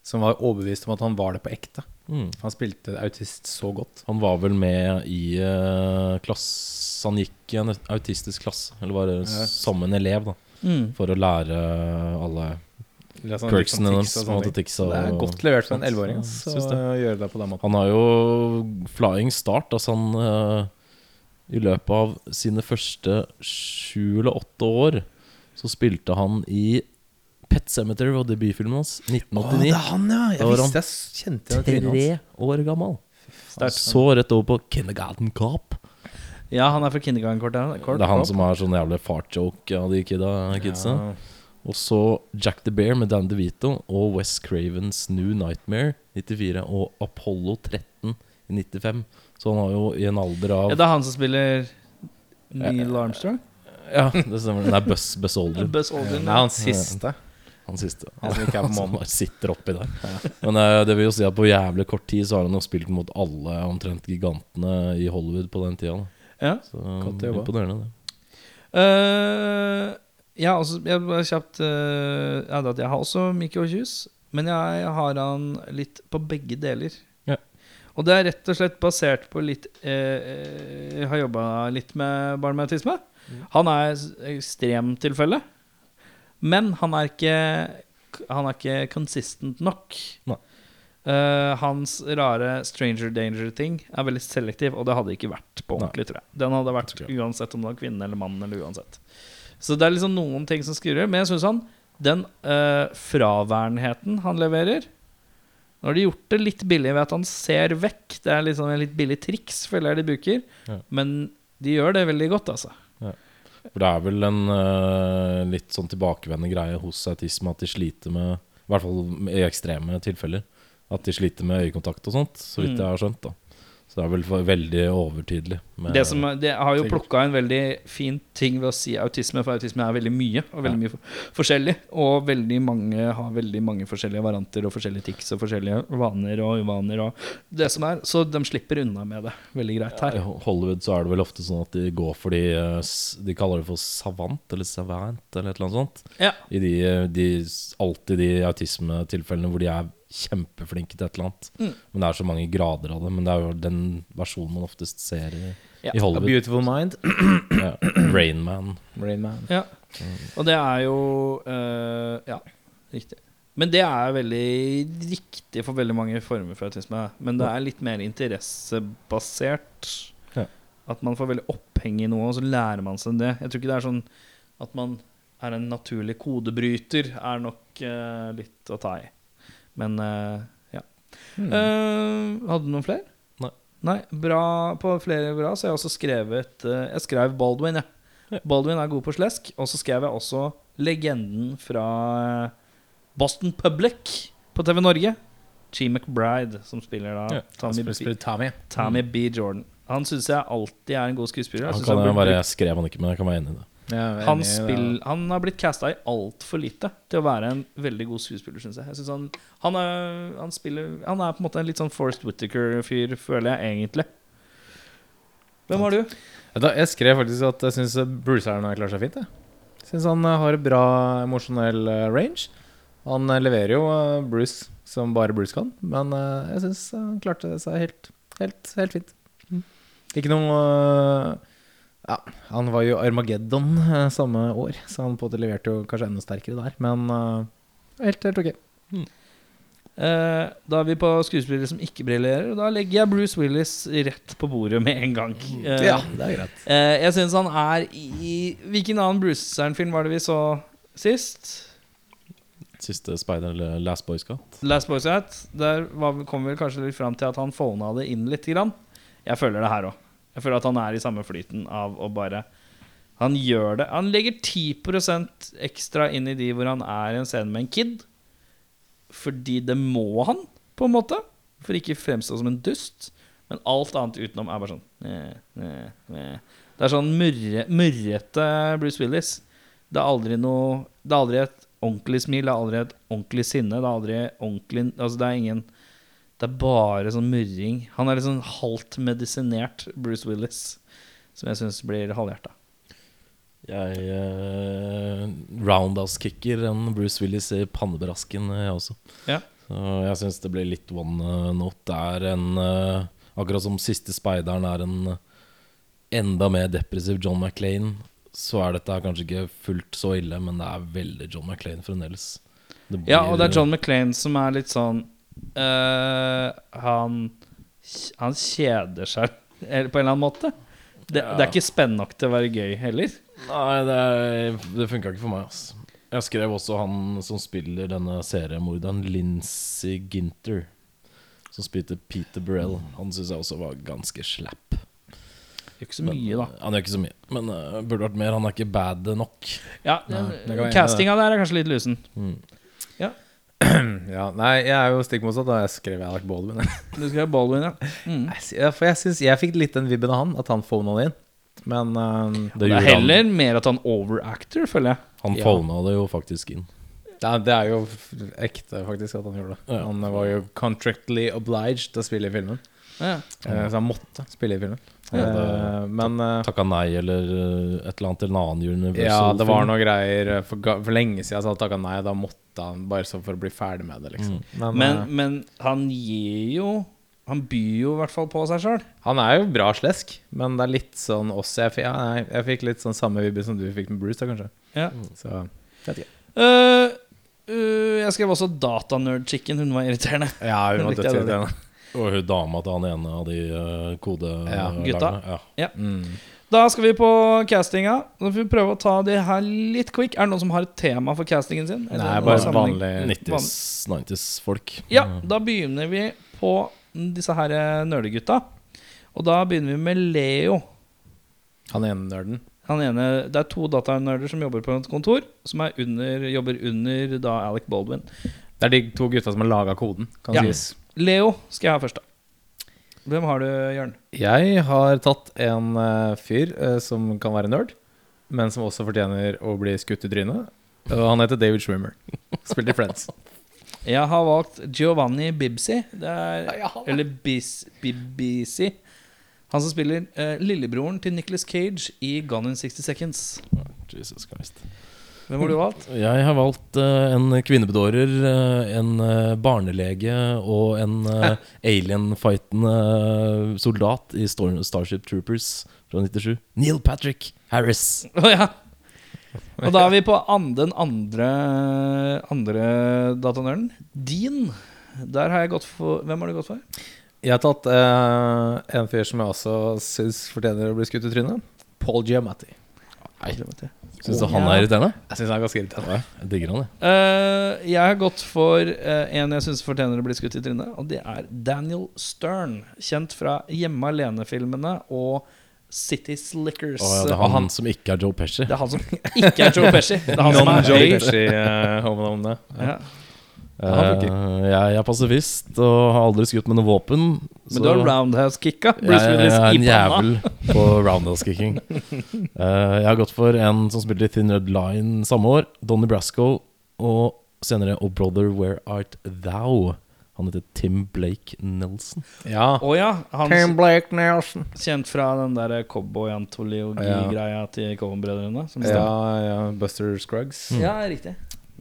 som var overbevist om at han var det på ekte. Mm. Han spilte autist så godt. Han var vel med i uh, klasse Han gikk i en autistisk klasse, eller var det Ja. som en elev, da. Mm. For å lære alle sånn- Kirksen Quirksene sånn deres. og det er godt levert for en sånt. elleveåring. Ja, Så syns det. å gjøre det på den måten. Han har jo flying start. Altså han uh, I løpet av sine første sju eller åtte år så spilte han i Pet Cemetery og debutfilmen hans Å, det 1989. er han, ja! Jeg Da visste jeg kjente igjen. Tre år gammel. Start. Så rett over på Kindergarten Cop. Ja, han er fra Kindergarten-kortet. Det er han som har sånn jævlig fartjoke av de kidda, kidsa. Ja. Og så Jack the Bear med Dan DeVito og Wes Cravens New Nightmare 94 og Apollo 13 i 95. Så han har jo i en alder av Ja, det er han som spiller Neil Armstrong? Ja, det stemmer. Det er Buzz, Buzz Aldrin. [laughs] Buzz Det er han siste. Han siste. Han som ikke er på [laughs] som månen. bare sitter oppi der. Men eh, det vil jo si at på jævlig kort tid så har han jo spilt mot alle omtrent gigantene i Hollywood på den tida. da. Ja. Så imponerende, det. Eh, ja, altså, jeg kjapt uh, ja, da, Jeg har også Mickey O'Hughes, men jeg har han litt på begge deler. Ja. Og det er rett og slett basert på litt eh, eh, Jeg har jobba litt med barn med autisme. Han er ekstremtilfelle, men han er ikke Han er ikke consistent nok. Nei. Uh, hans rare stranger danger-ting er veldig selektiv, og det hadde ikke vært på ordentlig, tror jeg. Den hadde vært uansett om det var kvinne eller mann, eller uansett. Så det er liksom noen ting som skurrer. Men jeg syns han den uh, fraværenheten han leverer Nå har de gjort det litt billig ved at han ser vekk. Det er liksom en litt billig triks, føler jeg de bruker. Ja. Men de gjør det veldig godt, altså. For det er vel en uh, litt sånn tilbakevendende greie hos autisme at de sliter med I hvert fall i ekstreme tilfeller. At de sliter med øyekontakt og sånt, så vidt Mm. jeg har skjønt. da Så det er vel veldig overtydelig. Det, som, det har jo plukka en veldig fin ting ved å si autisme, for autisme er veldig mye, og veldig mye for- forskjellig. Og veldig mange har veldig mange forskjellige varianter og forskjellige tics og forskjellige vaner og uvaner og det som er. Så de slipper unna med det veldig greit her. I. Hollywood så er det vel ofte sånn at de går for de eh, De kaller det for savant eller savant eller et eller annet sånt. Ja. I de, eh, de alltid de autismetilfellene hvor de er kjempeflinke til et eller annet. Mm. Men det er så mange grader av det. Men det er jo den versjonen man oftest ser i, Ja. i A Beautiful Mind. [clears throat] Ja. Rain Man. Rain Man. Ja. Og det er jo uh, Ja, riktig. Men det er veldig riktig for veldig mange former for autisme. Men det er litt mer interessebasert. Ja. At man får veldig oppheng i noe, og så lærer man seg det. Jeg tror ikke det er sånn at man er en naturlig kodebryter, er nok uh, litt å ta i. Men eh, ja. Mm. Hadde du noen flere? Nei. Nei, bra På flere bra så har jeg også skrevet eh, Jeg skrev Baldwin, jeg. Ja. Baldwin er god på slesk. Og så skrev jeg også legenden fra Boston Public på TV Norge. Chee McBride, som spiller da Ja, Tommy, Spiller- Tommy. Tommy B. Jordan. Han syns jeg alltid er en god skuespiller. Han kan han, jeg burde bare, skrev han ikke, men jeg kan være enig i det. Han, spill, han har blitt casta i altfor lite til å være en veldig god skuespiller, syns jeg. jeg synes han, han, er, han, spiller, han er på en måte en litt sånn Forest Whittaker-fyr, føler jeg egentlig. Hvem har du? Da, Jeg skrev faktisk at jeg syns Bruce Aaron har klart seg fint. Jeg Syns han eh, har bra emosjonell eh, range. Han eh, leverer jo Bruce som bare Bruce kan, men jeg syns han klarte seg helt, helt, helt fint. Ikke noe Ja, han var jo Armageddon eh, samme år, så han på en måte leverte jo kanskje enda sterkere der, men uh, helt, helt ok. Eh, da er vi på skuespillere som ikke briljerer. og Da legger jeg Bruce Willis rett på bordet med en gang. Uh, Ja, det er greit. eh, jeg syns han er i Hvilken annen Bruce-film var det vi så sist? Siste Spider eller Last Boy Scout. Last Boy Scout. Der var, kom vi kanskje litt fram til at han fona det inn litt. Grann. Jeg føler det her òg. Jeg føler at han er i samme flyten av å bare Han gjør det. Han legger 10% ekstra inn i de hvor han er i en scene med en kid. Fordi det må han, på en måte. For ikke fremstå som en dust. Men alt annet utenom er bare sånn eh, eh, eh. Det er sånn murre, murrete Bruce Willis. Det er aldri noe Det er aldri et ordentlig smil, det er aldri et ordentlig sinne. Det er aldri ordentlig Altså, det er ingen Det er bare sånn murring. Han er litt sånn halvt medisinert Bruce Willis, som jeg syns blir halvhjerta. Jeg eh, roundhouse-kicker en Bruce Willis i pannebrasken, jeg også. Ja. Så jeg syns det blir litt one eh, note. Det er en eh, Akkurat som Siste speideren er en eh, enda mer depressiv John McClain, så er dette kanskje ikke fullt så ille, men det er veldig John McClain fremdeles. Det Ja, og det er John McClain som er litt sånn eh, Han Han kjeder seg eller på en eller annen måte. Det, Ja. det er ikke spennende nok til å være gøy heller. Nei, det, er- det funka ikke for meg. ass Jeg skrev også han som spiller denne seriemorderen, Lincy Ginter. Som spilte Peter Burrell. Han syns jeg også var ganske slapp. Gjør ikke så mye, da. Han gjør ikke så mye, men uh, burde vært mer. Han er ikke bad nok. Ja, Castinga der er kanskje litt lusen. [clears throat] Ja, nei, jeg er jo stikk motsatt. Da jeg skrev Alec Baldwin. Du skrev Baldwin, ja. [laughs] Mm. Jeg For jeg synes Jeg fikk litt den vibben av han, at han fona det inn. Men uh, Det Det er heller han. mer at han overactor, føler jeg. Han Ja. fona det jo faktisk inn. det, er, det er jo ekte, faktisk, at han gjorde det. Ja. Han var jo contractly obliged til å spille i filmen. Ja. Uh, Så han måtte spille i filmen. Ja, det- Eh, men eh, Takka nei eller uh, et eller annet til en annen Universal Ja, det var noen noe greier eh, for, for lenge siden så sa takka nei. Da måtte han bare så for å bli ferdig med det, liksom. Men, Men, uh, men han gir jo Han byr jo i hvert fall på seg sjøl. han er jo bra slesk, men det er litt sånn også Jeg, ja, jeg, jeg fikk litt sånn samme vibbe som du fikk med Bruce, da, kanskje. Ja. Så vet ikke. Uh, uh, jeg skrev også datanerd-chicken. Hun var irriterende. Ja, hun [laughs] var jeg dødsirriterende. Og hun dama til han ene av de uh, kode... Ja, gutta. Ja. Mm. Da skal vi på castinga. Så får vi prøve å ta det her litt quick. Er det noen som har et tema for castingen sin? Eller Nei, bare vanlige vanlig 90s, 90s-folk. Ja, da begynner vi på disse her eh, nerdegutta. Og da begynner vi med Leo. Han ene nerden. Han ene, det er to datanerder som jobber på et kontor, som er under, jobber under da Alec Baldwin. Det er de to gutta som har laga koden, kan Ja. sies. Leo skal jeg ha først, da. Hvem har du, Jørn? Jeg har tatt en uh, fyr uh, som kan være nerd, men som også fortjener å bli skutt i trynet. Og han heter David Schwimmer. Spilte i Friends. Jeg har valgt Giovanni Bibsi. Det er, eller Bis, Bibisi. Han som spiller eh, lillebroren til Nicholas Cage i Gone in 60 Seconds. Jesus Christ. Hvem har du valgt? Jeg har valgt uh, en kvinnebedårer, eh, en eh, barnelege og en uh, [laughs] alien-fightende soldat i Stor Starship Troopers fra 97. Neil Patrick Harris. Oh, ja. Og da er vi på an, den andre, andre datanerden. Din. Der har jeg gått for Hvem har du gått for? Jeg har tatt uh, en fyr som jeg også syns fortjener å bli skutt i trynet. Paul Giamatti. Syns du han er irriterende? Jeg syns han er ganske irriterende. Jeg digger han, jeg. Uh, jeg har gått for uh, en jeg syns fortjener å bli skutt i trynet, og det er Daniel Stern. Kjent fra Hjemme alene-filmene og City Slickers. Oh, ja, det er han som ikke er Joe Pesci. det er han som ikke er Joe Pesci. Det er han som [laughs] er Non-Joe. Pesci uh. Ja. Eh, jeg er pasifist og har aldri skutt med noe våpen. Men du har roundhouse-kicka. jeg, jeg er en jævel [laughs] på roundhouse-kicking. Uh, jeg har gått for en som spilte i Thin Red Line samme år. Donnie Brasco. Og senere Oh Brother, Where Art Thou? Han heter Tim Blake Nelson. Ja. Oh, ja. Han Tim Blake Nelson. kjent fra den der cowboy-antologi-greia til Cohen-brødrene. som Ja, ja. Buster Scruggs. ja, riktig.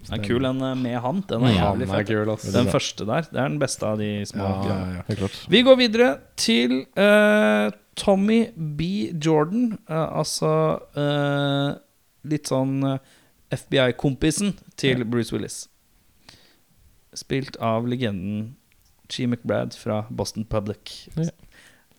Den er kul, den eh, med han. Den er jævlig fett. Den første der. Det er den beste av de små. Ja, ja, ja. Klart. Vi går videre til uh, Tommy B. Jordan. Uh, altså uh, litt sånn FBI-kompisen til Bruce Willis. Spilt av legenden G. McBride fra Boston Public. Ja.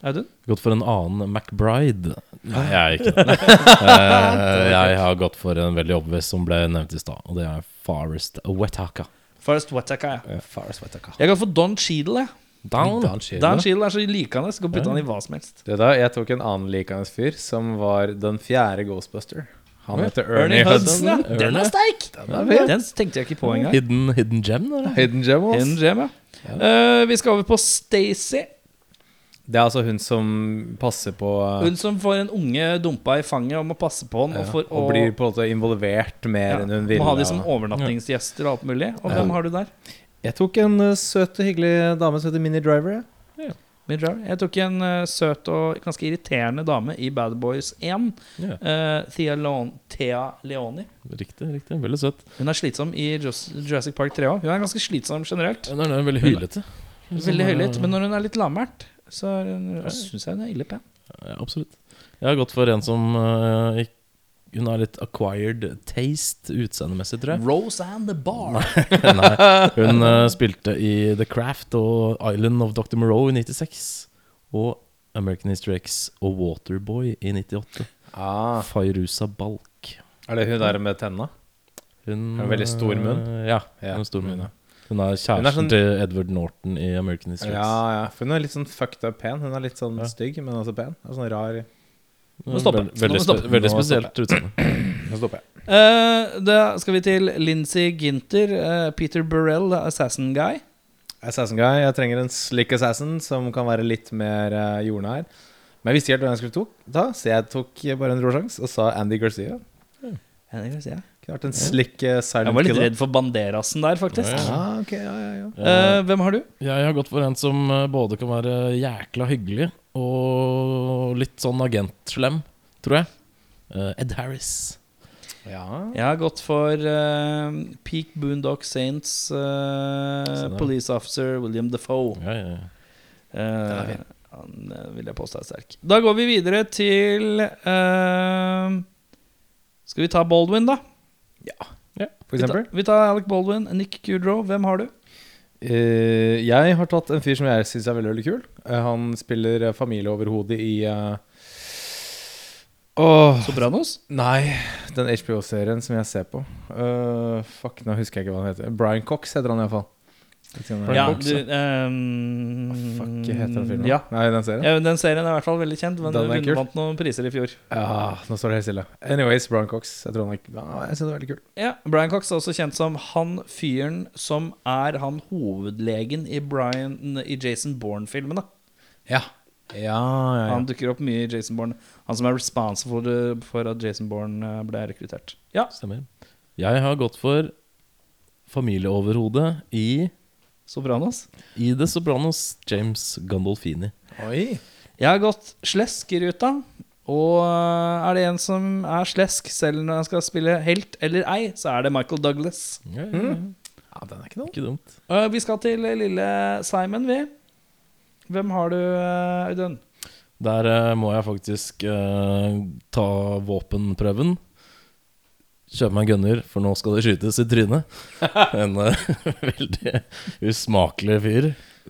Audun? Gått for en annen McBride. Nei, jeg er ikke [laughs] det. Eh, jeg har gått for en veldig obvious som ble nevnt i stad, og det er Forest Wetaka. Forrest Wetaka, ja. Forrest Wetaka. Jeg kan få Don Cheadle. jeg. Down. Dan Cheadle. Er så likende. Skal putte han i hva som helst. Det da, jeg tok en annen likende fyr, som var den fjerde Ghostbuster. Han heter Ernie Ernie Hudson. Hudson. ja. Den er sterk! Den er. Den tenkte jeg ikke på engang. Hidden, hidden gem, eller? Hidden Gem, også. Hidden Gem, ja. Eh, vi skal over på Stacy. Det er altså hun som passer på uh, Hun som får en unge dumpa i fanget og må passe på han. ja, Og, for og, og blir på en måte involvert mer ja, enn hun vil. må ha de som overnattingsgjester og alt mulig. Og Ja. hvem har du der? Jeg tok en uh, søt og hyggelig dame som heter Mini Driver. jeg. Midrow. Jeg tok en uh, søt og ganske irriterende dame i Bad Boys 1. Ja, eh, Thea, Leon Thea Leoni. riktig, riktig. Veldig søt. Hun er slitsom i Jurassic Park 3 òg. Hun er ganske slitsom generelt. Hun er, hun er veldig høylytt. Veldig høylytt. Men når hun er litt lavmælt, så syns jeg hun er ille pen. Ja, absolutt. Jeg har gått for en som uh, ikke Hun har litt acquired taste utseendemessig, tror jeg. Roseanne the Bar. Nei, [laughs] hun uh, spilte i The Craft og Island of Dr. Moreau i 96. Og American History X og Waterboy i 98. Ah, Fairuza Balk. er det hun der med tenna? Hun Har en veldig stor munn. eh, Ja, Ja, hun har stor munn. ja. Hun er Hun kjæresten er sånn- til Edward Norton i American History Ja, ja. For hun er litt sånn fucked up pen. Hun er litt sånn Ja. stygg, men også pen. Og sånn rar Må stoppe. Veldig, veldig, Nå veldig Nå spesielt utseende. [clears throat] Nå stopper jeg. Uh, da skal vi til Lindsay Ginter, Uh, Peter Burrell, Assassin Guy. Assassin Guy. Jeg trenger en slick assassin som kan være litt mer uh, jordnær. Men jeg visste ikke helt hvem jeg skulle ta, så jeg tok bare en råsjans og sa Andy Garcia. Jeg Kunne vært en slick uh, silent var litt killer. redd for Banderasen der, faktisk. Ja, Ja, ok, ja, ja, ja. Eh, hvem har du? Jeg har gått for en som eh, både kan være jækla hyggelig og litt sånn agentslem, tror jeg. Uh, Ed Harris. ja. Jeg har gått for eh, Peak Boondock Saints eh, Police Officer William Defoe. Ja, ja, ja. Eh, han eh, vil jeg påstå er sterk. Da går vi videre til eh, Skal vi ta Baldwin, da? For Vi tar, eksempel. vi tar Alec Baldwin. Nick Kudrow. Hvem har du? Uh, jeg har tatt en fyr som jeg syns er veldig veldig kul. Uh, han spiller familieoverhodet i uh, oh, Sopranos? Nei, den HBO-serien som jeg ser på. Uh, fuck, nå husker jeg ikke hva han heter. Brian Cox heter han iallfall. Ja, du um, Fuck, heter den filmen? Ja. Nei, den serien? Ja, Den serien er i hvert fall veldig kjent. Men Den vant noen priser i fjor. Ja, nå står det helt stille. Anyways, Brian Cox. Jeg tror han er ja, Jeg synes det er veldig kul. Ja, Brian Cox er også kjent som han fyren som er han hovedlegen i, Brian, i Jason Bourne-filmene. Ja. Ja, ja, ja. Han dukker opp mye i Jason Bourne. Han som er responsible for, for at Jason Bourne eh, ble rekruttert. Ja, Stemmer. Jeg har gått for familieoverhodet i, Sopranos. i The Sopranos, James Gandolfini. Oi. Jeg har gått slesk i ruta. Og eh, er det en som er slesk selv når han skal spille helt eller ei, så er det Michael Douglas. Ja, ja, ja. Ja, den er ikke. Ikke dumt. Uh, Vi skal til lille Simon, vi. Hvem har du, eh, Audun? Der uh, må jeg faktisk uh, ta våpenprøven. Kjøpe meg en gunner, for nå skal det skytes i trynet. [laughs] En uh, [laughs] veldig usmakelig fyr.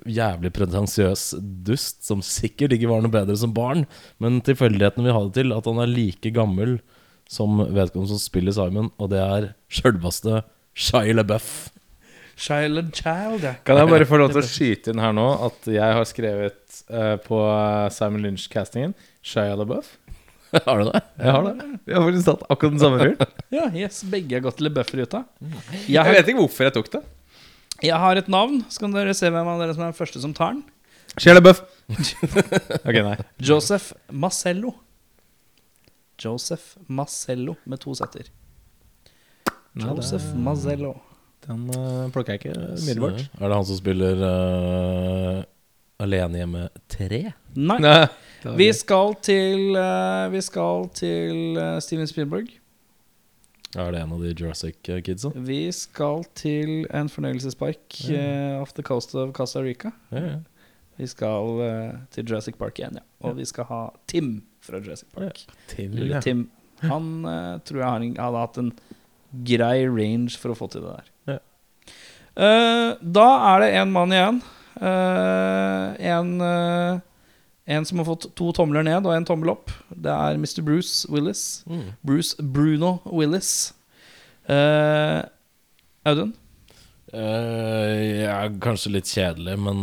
Jævlig pretensiøs dust, som sikkert ikke var noe bedre som barn. Men tilfeldigheten vil ha det til at han er like gammel som vedkommende som spiller Simon, og det er sjølveste Shia LaBeouf. Child Child, ja. Kan jeg bare få lov til å skyte inn her nå at jeg har skrevet uh, på Simon Lynch-castingen Shia LaBeouf? [laughs] Har du det? Jeg har det. Jeg har faktisk tatt akkurat den samme fyren. [laughs] Ja, yes, begge har gått til LeBuff-ruta. Jeg, Jeg vet ikke hvorfor jeg tok det. jeg har et navn. Så kan dere se hvem av dere som er den første som tar den. Shia LaBeouf. [laughs] ok, nei. Joseph Macello. Joseph Macello med to setter. Nei, det- Joseph Macello. Den uh, plukker jeg ikke umiddelbart. Er det han som spiller eh, Alene hjemme 3? Nei. Nei. Vi skal til uh, Vi skal til uh, Steven Spielberg. Er det en av de Jurassic Kidsa? Vi skal til en fornøyelsespark eh, off the coast of Costa Rica. Ja, ja. Vi skal eh, til Jurassic Park igjen, ja. Og vi skal ha Tim fra Jurassic Park. Lille ja. Tim. Han eh, tror jeg har en, hadde hatt en grei range for å få til det der. Ja. Eh, da er det en mann igjen. Eh, en, eh, en som har fått to tomler ned og en tommel opp. Det er Mr. Bruce Willis. Mm. Bruce Bruno Willis. Eh, Audun? Eh, jeg er kanskje litt kjedelig, men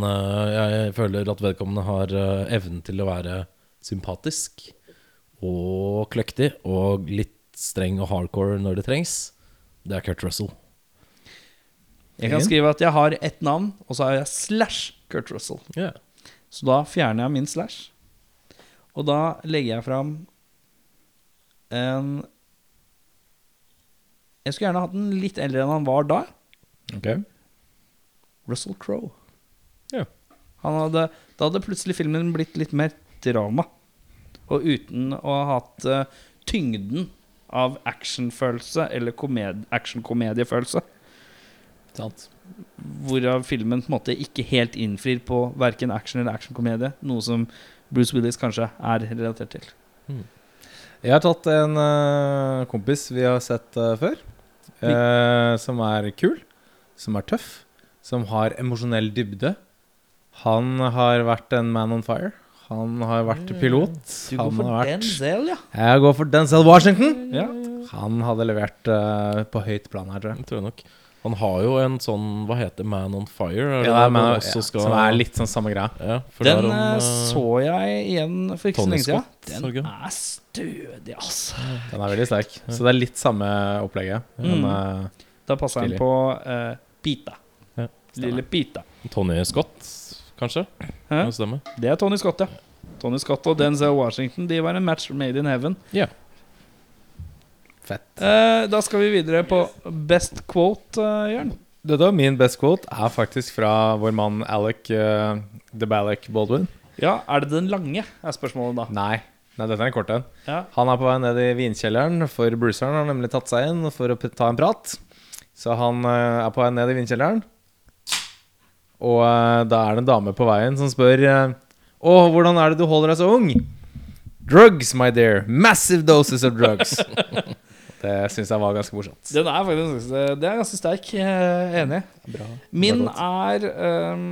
jeg føler at vedkommende har evnen til å være sympatisk og kløktig og litt streng og hardcore når det trengs. Det er Kurt Russell. Jeg kan skrive at jeg har ett navn, og så har jeg slash Kurt Russell. Yeah. Så da fjerner jeg min slash. Og da legger jeg fram en Jeg skulle gjerne hatt den litt eldre enn han var da. Ok. Russell Crowe. Yeah. Hadde, da hadde plutselig filmen blitt litt mer drama. Og uten å ha hatt uh, tyngden av actionfølelse eller komed actionkomediefølelse. Sant. Hvorav filmen på en måte ikke helt innfrir på verken action eller actionkomedie. Noe som Bruce Willis kanskje er relatert til. Jeg har tatt en uh, kompis vi har sett uh, før. uh, som er kul, som er tøff, som har emosjonell dybde. Han har vært en man on fire. Han har vært pilot. Du går Han for vært Denzel, ja. Jeg går for Denzel Washington. ja. Han hadde levert på høyt plan her, tror jeg. jeg tror nok. Han har jo en sånn Hva heter Man on Fire? Ja, det Ja, Man, ja, skal- Som er litt sånn samme greia. ja, Den om, eh, eh, så jeg igjen for ikke så Tony lenge siden. Den er stødig, altså. Den er veldig sterk. Så det er litt samme opplegget. Mm. eh, Da passer han på eh, Pita. Ja, Lille Pita. Tony Scott, kanskje? Hæ? Det stemmer. Det er Tony Scott, ja. Tony Scott og Denzel Washington De var en match made in heaven. Ja. Fett. Eh, da skal vi videre på best quote, uh, Jørn. Dette var min best quote er faktisk fra vår mann Alec uh, DeBalek Baldwin. Ja, er det den lange, er spørsmålet da. Nei, nei dette er en kort en. Ja. Han er på vei ned i vinkjelleren, for Bruceren har nemlig tatt seg inn for å ta en prat. Så han uh, er på vei ned i vinkjelleren. Og uh, da er det en dame på veien som spør eh, oh, hvordan er det du holder deg så ung? Drugs, my dear. Massive doses of drugs. [laughs] det syns jeg var ganske morsomt. Den er faktisk Det er ganske sterk. Er enig. Bra. Min er um,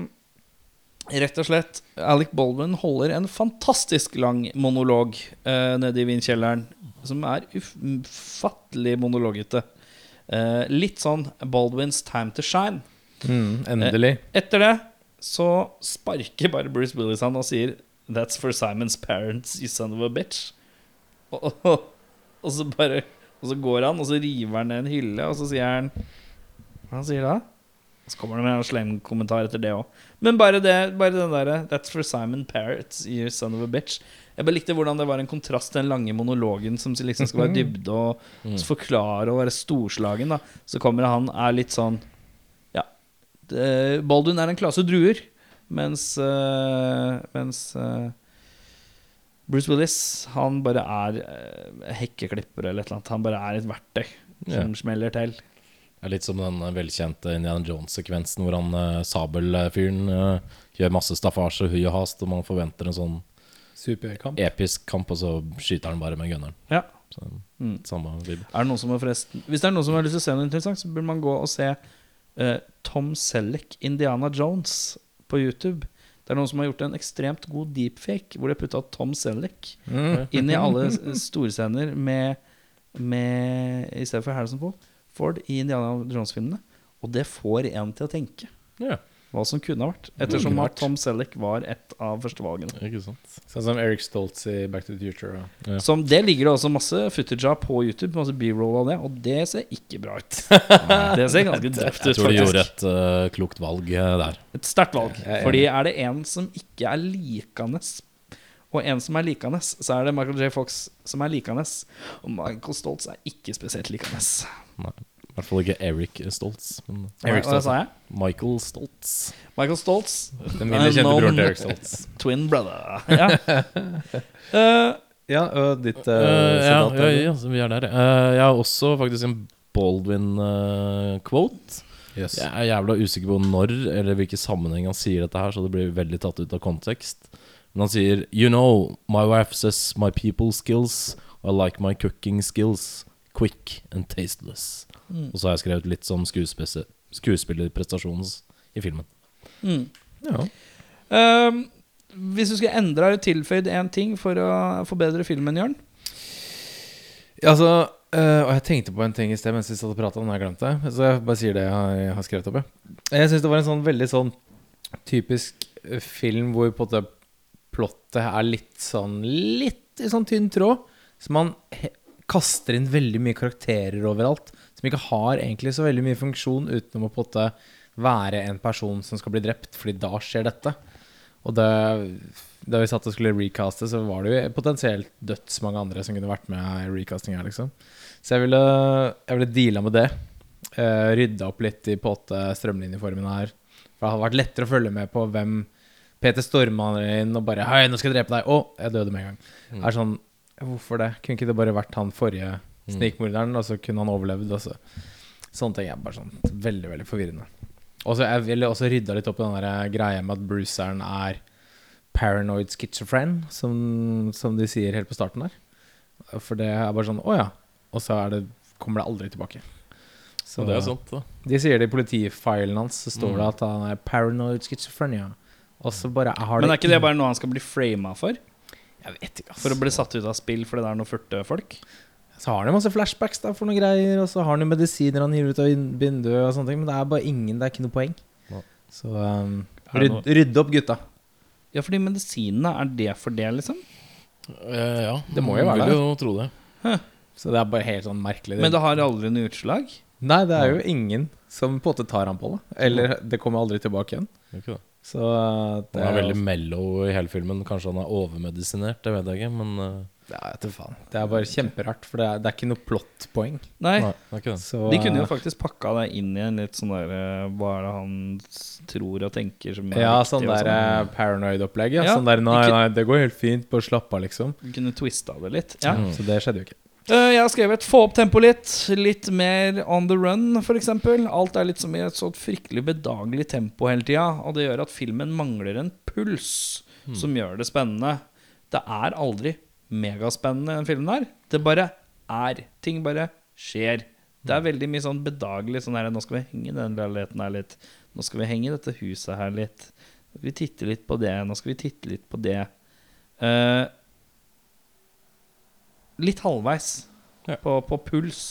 rett og slett Alec Baldwin holder en fantastisk lang monolog uh, nede i vinkjelleren. Som er ufattelig monologete. Uh, litt sånn Baldwins time to shine. Mm, endelig. Etter det så sparker bare Bruce Willis han og sier That's for Simons parents, you son of a bitch. Og, og, og så bare Og så går han, og så river han ned en hylle, og så sier han Hva han sier da? Og så kommer det med en slem kommentar etter det òg. Men bare, det, bare den derre That's for Simon Parrot, you son of a bitch. Jeg bare likte hvordan det var en kontrast til den lange monologen som liksom skal være dybde og [laughs] forklare og være storslagen. da Så kommer han, er litt sånn Ja. Det, Baldwin er en klase druer, mens eh, Mens eh, Bruce Willis, han bare er uh, hekkeklipper eller et eller annet. Han bare er et verktøy Ja. som smeller til. Det er litt som den eh, velkjente Indiana Jones-sekvensen hvor han eh, sabelfyren eh, gjør masse staffasje, hui og hast, og man forventer en sånn Superkamp. episk kamp, og så skyter han bare med gunneren. Ja. Så, Mm. Samme vibb. Er det noen som har forresten Hvis det er noen som har lyst til å se noe interessant, så burde man gå og se eh, Tom Selleck, Indiana Jones, på YouTube. Det er noen som har gjort en ekstremt god deepfake, hvor de har putta Tom Selleck Mm. inn i alle [laughs] storscener med, med I stedet for Harrison Ford, Ford i Indiana Jones-filmene. Og det får en til å tenke Ja, hva som kunne ha vært. Ettersom at Tom Selleck var et av førstevalgene. ikke sant. Sånn som Eric Stoltz i Back to the Future. Ja. Som Det ligger det også masse footage av på YouTube, masse b-roll av det, og det ser ikke bra ut. [laughs] Det ser ganske drøft ut, Jeg tror de gjorde et uh, klokt valg eh, der. Et sterkt valg. Fordi er det en som ikke er likende, og en som er likende, så er det Michael J. Fox som er likende. Og Michael Stoltz er ikke spesielt likende. Nei, I hvert fall ikke Eric Stoltz, men Hva, hva sa jeg? Michael Stoltz. Michael Stoltz. Den mindre kjente Unknown broren til Eric Stoltz. [laughs] Twin brother. Ja. uh, [laughs] Ja, og ditt uh, Eh, ja, ja, ja, vi er der. Eh, jeg har også faktisk en Baldwin-quote. Yes. jeg er jævla usikker på når eller hvilken sammenheng han sier dette her, så det blir veldig tatt ut av kontekst. Men han sier You know, my wife says my people skills I like my cooking skills quick and tasteless. Og så har jeg skrevet litt som skuespes- skuespillerprestasjonen i filmen. mm. Ja. Um, hvis du skulle endra eller tilføyd én ting for å forbedre filmen, Jørn? Ja, altså øh, Og jeg tenkte på en ting i sted mens vi satt og prata, men jeg glemte det. Så jeg bare sier det jeg har, jeg har skrevet opp. Jeg, jeg syns det var en sånn veldig sånn typisk øh, film hvor på en måte plottet er litt sånn Litt i sånn tynn tråd. Så man he kaster inn veldig mye karakterer overalt. Som ikke har egentlig så veldig mye funksjon utenom å på en måte være en person som skal bli drept, fordi da skjer dette. Og det, da vi satt og skulle recaste, så var det jo potensielt dødsmange andre som kunne vært med i recasting her, liksom. Så jeg ville, jeg ville deala med det. Uh, rydda opp litt i på en strømlinjeformen her. For det hadde vært lettere å følge med på hvem Peter storma inn og bare Hei, nå skal jeg drepe deg. Å, jeg døde med en gang. Mm. Er sånn Hvorfor det? Kunne ikke det bare vært han forrige snikmorderen, og så kunne han overlevd? Og så. Sånne ting er bare sånn veldig, veldig forvirrende. Og så Jeg ville også rydda litt opp i den der greia med at Bruceren er paranoid schizophren, som, som de sier helt på starten der. For det er bare sånn Å ja. Og så er det, kommer det aldri tilbake. Så det er sant, da. De sier det i politifilen hans, så står Mm. det at han er paranoid schizophrenia. Og så bare har Men er ikke det bare noe han skal bli frama for? Jeg vet ikke, ass. For å bli satt ut av spill fordi det er noen furte folk? Så har han masse flashbacks da for noen greier, og så har han medisiner han hiver ut av vin- vinduet og sånne ting, men det er bare ingen, det er ikke noe poeng. Så um, rydd, rydde opp, gutta. Ja, fordi medisinene, er det for det, liksom? Eh, ja, Det må jo være det. Vil jo tro det. Så det er bare helt sånn merkelig. Men det har aldri noe utslag? Nei, det er jo ingen som på en måte tar han på det. Eller det kommer aldri tilbake igjen. Det er ikke det. Så det Han er veldig mellow i hele filmen. Kanskje han er overmedisinert, det vet jeg ikke. Men eh, Ja, jeg faen. Det er bare kjemperart, for det er, det er ikke noe plottpoeng. Nei. nei. Så De kunne jo faktisk pakka det inn i en litt sånn der Hva er det han tror og tenker som er Ja, viktig, sånn der sånn. paranoid-opplegg. Ja. Ja, Sånn der nei, nei, det går helt fint, bare slapp av, liksom. Du kunne twista det litt. Ja. Mm. Så det skjedde jo ikke. Uh, jeg har skrevet 'få opp tempoet litt'. Litt mer on the run, f.eks. Alt er litt som i et sånt fryktelig bedagelig tempo hele tida. Og det gjør at filmen mangler en puls som gjør det spennende. Det er aldri megaspennende, den filmen her. Det bare er. Ting bare skjer. Det er veldig mye sånn bedagelig sånn her Nå skal vi henge den leiligheten her litt. Nå skal vi henge dette huset her litt. Nå skal vi titte litt på det. Nå skal vi titte litt på det. Uh, litt halvveis Ja. på, på puls.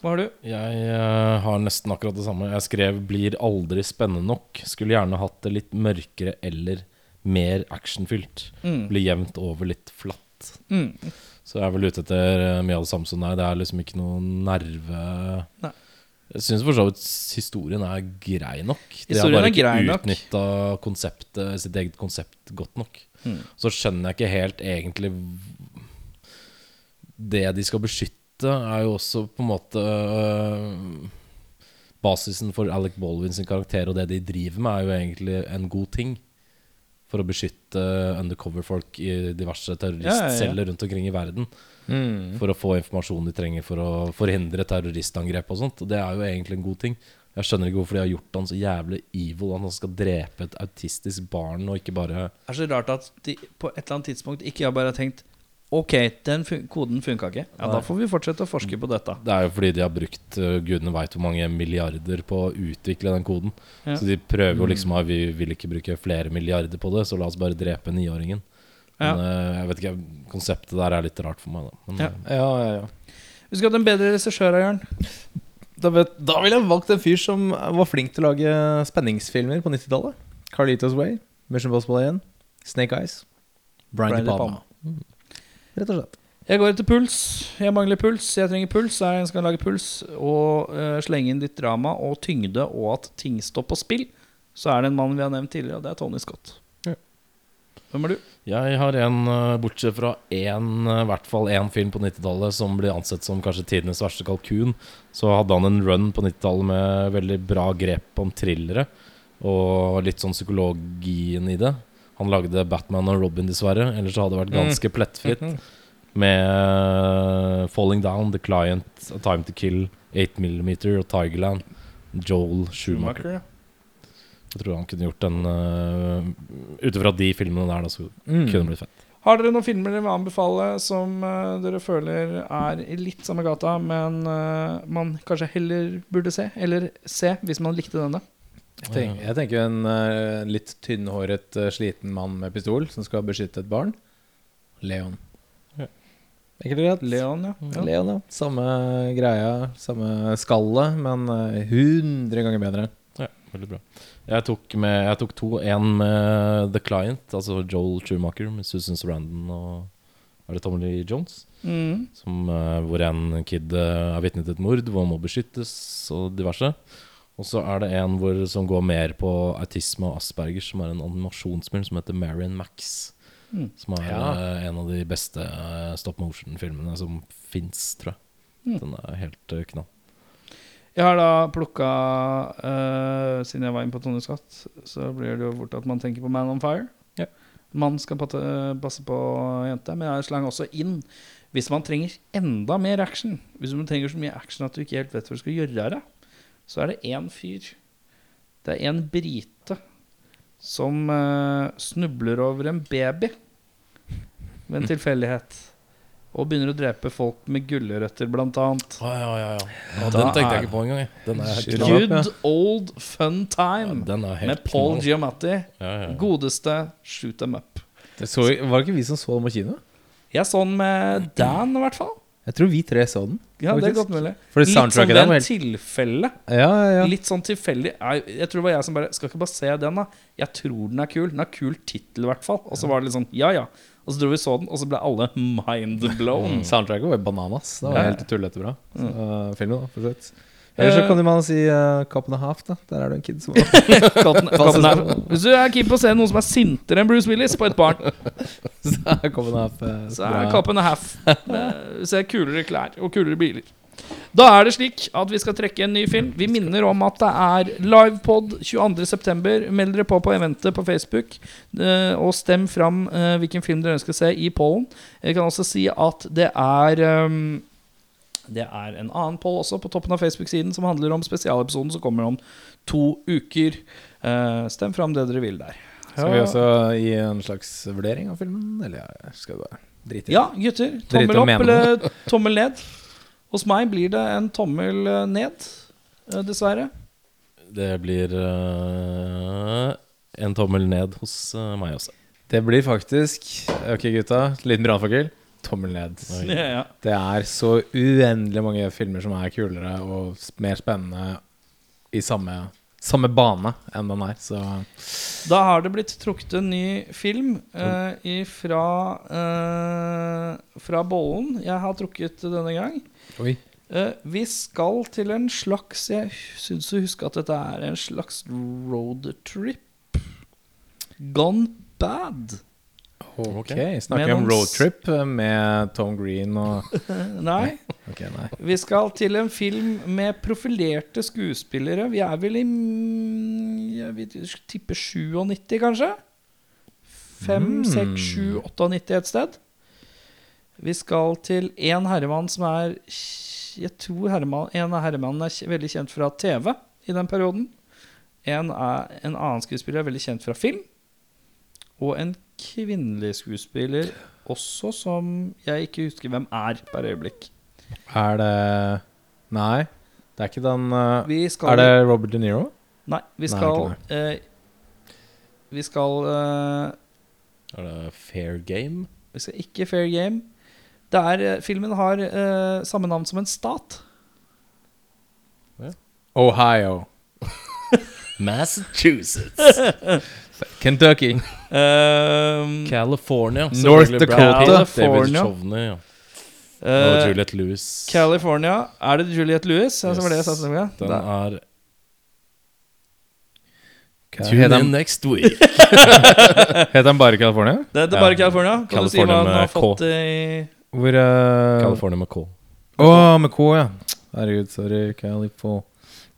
Hva har du? Jeg uh, har nesten akkurat det samme. Jeg skrev 'blir aldri spennende nok'. Skulle gjerne hatt det litt mørkere eller mer actionfylt. Mm. Blir jevnt over litt flatt. Mm. Så jeg er vel ute etter eh, mye av det samme som deg. Det er liksom ikke noe nerve Nei. Jeg syns for så vidt historien er grei nok. De Historien har bare ikke utnytta sitt eget konsept godt nok. Mm. Så skjønner jeg ikke helt egentlig Det de skal beskytte, er jo også på en måte øh, Basisen for Alec Baldwin sin karakter og det de driver med, er jo egentlig en god ting. For å beskytte undercover-folk i diverse terroristceller rundt omkring i verden. For å få informasjon de trenger for å forhindre terroristangrep og sånt. Og det er jo egentlig en god ting. Jeg skjønner ikke hvorfor de har gjort han så jævlig evil. Han skal drepe et autistisk barn og ikke bare Det er så rart at de på et eller annet tidspunkt ikke har bare tenkt Ok, den fun koden funka ikke. Ja, Da får vi fortsette å forske på dette. Det er jo fordi de har brukt uh, gudene veit hvor mange milliarder på å utvikle den koden. Ja. Så de prøver jo liksom at vi vil ikke bruke flere milliarder på det, så la oss bare drepe niåringen. Men uh, jeg vet ikke, konseptet der er litt rart for meg, da. Men, Ja. uh, Ja, ja, ja. Vi skulle hatt en bedre regissør av Jørn. Da, vet, da ville jeg valgt en fyr som var flink til å lage spenningsfilmer på 90-tallet. Carlitos Way, Mission Possible 1, Snake Eyes, Brian, Brian De De Palma. Rett og slett. Jeg går etter puls. Jeg mangler puls. Jeg trenger puls. Jeg skal lage puls og uh, slenge inn litt drama og tyngde og at ting står på spill. Så er det en mann vi har nevnt tidligere, og det er Tony Scott. Ja. Hvem er du? Jeg har en, uh, bortsett fra én, uh, i hvert fall én film på 90-tallet som blir ansett som kanskje tidenes verste kalkun, så hadde han en run på 90-tallet med veldig bra grep om thrillere og litt sånn psykologien i det. Han lagde Batman og Robin, dessverre. Ellers så hadde det vært ganske plettfritt. Med uh, Falling Down, The Client, A Time To Kill, 8 mm og Tigerland. Joel Schumacher. Jeg tror han kunne gjort den uh, Ut ifra de filmene der, da, så kunne det blitt fett. Har dere noen filmer dere vil anbefale som uh, dere føler er i litt samme gata, men uh, man kanskje heller burde se? Eller se, hvis man likte denne? Jeg tenker, jeg tenker en uh, litt tynnhåret, uh, sliten mann med pistol som skal beskytte et barn. Leon. Ja. Er ikke det greit. Leon, ja. ja. Leon, ja. Samme greia, samme skallet, men uh, 100 ganger bedre. Ja, veldig bra. Jeg tok, med, jeg tok to. En med The Client, altså Joel Schumacher med Susan Sarandon og Er det Tommy Lee Jones? Mm. Som, eh, hvor en kid eh, er vitne til et mord, hvor han må beskyttes og diverse. Og så er det en hvor, som går mer på autisme og Asperger, som er en animasjonsfilm som heter Marion Max. Mm. Som er Ja. eh, en av de beste eh, stop motion-filmene som fins, tror jeg. Mm. Den er helt uh, knall. Jeg har da plukka uh, Siden jeg var inne på Tonje Skatt, så blir det jo fort at man tenker på Man on Fire. Ja. Man skal patte, passe på jente, men jeg slang også inn hvis man trenger enda mer action. Hvis man trenger så mye action at du ikke helt vet hva du skal gjøre av det, så er det én fyr. Det er en brite som eh, snubler over en baby ved en [laughs] tilfeldighet. Og begynner å drepe folk med gulrøtter, blant annet. Ja, ja, ja, ja. Ja, den tenkte jeg ikke på engang. Den er helt knall. Good old fun Ja, time den er helt med Paul knall. Giamatti. Ja, ja, ja. Godeste shoot them up. Det så, var det ikke vi som så den på kino? Jeg så den med Dan, i hvert fall. Jeg tror vi tre så den. Ja, det er godt mulig. For Litt sånn den helt tilfelle. Ja, ja, ja. Litt sånn tilfeldig. Jeg, tror det var jeg som bare Skal ikke bare se den, da. Jeg tror den er kul. Den har kul tittel, i hvert fall. Og så var det litt sånn ja ja. Og så dro vi så den, og så ble alle mind blown. Soundtracket var bananas. Det var helt tullete bra. Så, uh, filmen, da, for så vidt. Eller så kan man si uh, Cop and a Half, da. Der er du en kid som. [laughs] Hvis du er keen på å se noen som er sintere enn Bruce Willis på et barn, [laughs] Så er Cop and a Half uh, så er Cop and a Half. Eh, Se kulere klær og kulere biler. Da er det slik at vi skal trekke en ny film. Vi minner om at det er livepod 22.9. Meld dere på på eventet på Facebook, eh, og stem fram eh, hvilken film dere ønsker å se i pollen. Jeg kan også si at det er ehm, Det er en annen poll også på toppen av Facebook-siden som handler om spesialepisoden som kommer om to uker. Uh, stem fram det dere vil der. Skal vi også gi en slags vurdering av filmen? Eller skal vi bare drite i det? Ja, gutter. Tommel opp eller [laughs] tommel ned? Hos meg blir det en tommel eh, ned, eh, dessverre. Det blir uh, en tommel ned hos meg også. Det blir faktisk Ok, gutta. Liten brannfakkel. Tommel ned. Ja, ja. Det er så uendelig mange filmer som er kulere og mer spennende i samme, samme bane enn den er, så Da har det blitt trukket en ny film eh, fra, eh, fra bollen. Jeg har trukket denne gang. Oi. Eh, vi skal til en slags Jeg syns å huske at dette er en slags roadtrip. Gone bad. Ok, Snakker vi om roadtrip med Tom Green og [laughs] Nei. [laughs] Okay, nei. Vi skal til en film med profilerte skuespillere. Vi er vel i Jeg vil tippe 97, kanskje? 5, Mm. 6, 7, 98 et sted. Vi skal til en herremann som er Jeg tror herremann, en av herremannene er veldig kjent fra TV i den perioden. En, er, en annen skuespiller er veldig kjent fra film. Og en kvinnelig skuespiller også som jeg ikke husker hvem er per øyeblikk. Er det Nei, det er ikke den Vi skal Er det Robert De Niro? Nei, vi skal nei, eh, Vi skal eh, Er det fair game? Vi skal ikke fair game. Er, eh, filmen har eh, samme navn som en stat. Ohio. [laughs] Massachusetts. [laughs] Kentucky. Um, California. North Dakota. California. Chovney, ja. Uh, Og Juliette Lewis. California. Er det Juliette Lewis? Yes. så var det jeg sa Yes. til deg. Den Da- er Heter Tune in den, next week. [laughs] heter den bare California? Det heter bare California. Kan du si hva den har med K. fått i Hvor uh, California med K. Å, med K, ja. Herregud, sorry. California.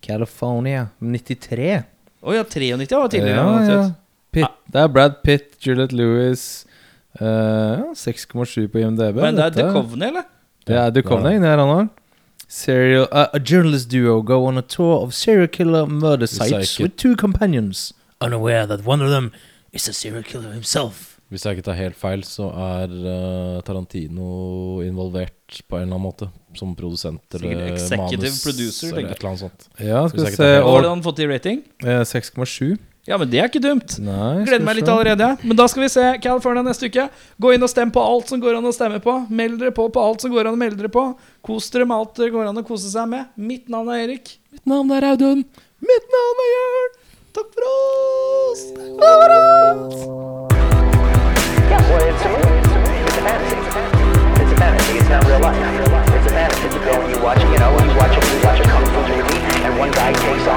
California. 93. Å ja, 93 var tidligere. Ja, ja. Pitt. Det er Brad Pitt, Juliette Lewis uh, 6,7 på IMDb. Men det er Duchovny, eller? Det er Duchovny, inni er han òg. Serial, uh, a journalist duo go on a tour of serial killer murder sites with two companions, unaware that one of them is a serial killer himself. Hvis jeg ikke tar helt feil, så er uh, Tarantino involvert på en eller annen måte. Som produsent eller executive manus producer, eller et eller annet sånt. Ja, skal vi se Hva har han fått i rating? eh, 6,7. Ja, men det er ikke dumt. Nei, Gleder meg litt allerede. Men da skal vi se California neste uke. Gå inn og stem på alt som går an å stemme på. Meld dere på på alt som går an å melde dere på. Kos dere med alt det går an å kose seg med. Mitt navn er Erik. Mitt navn er Audun. Mitt navn er Jørn. Takk for oss. Ha det bra. One guy takes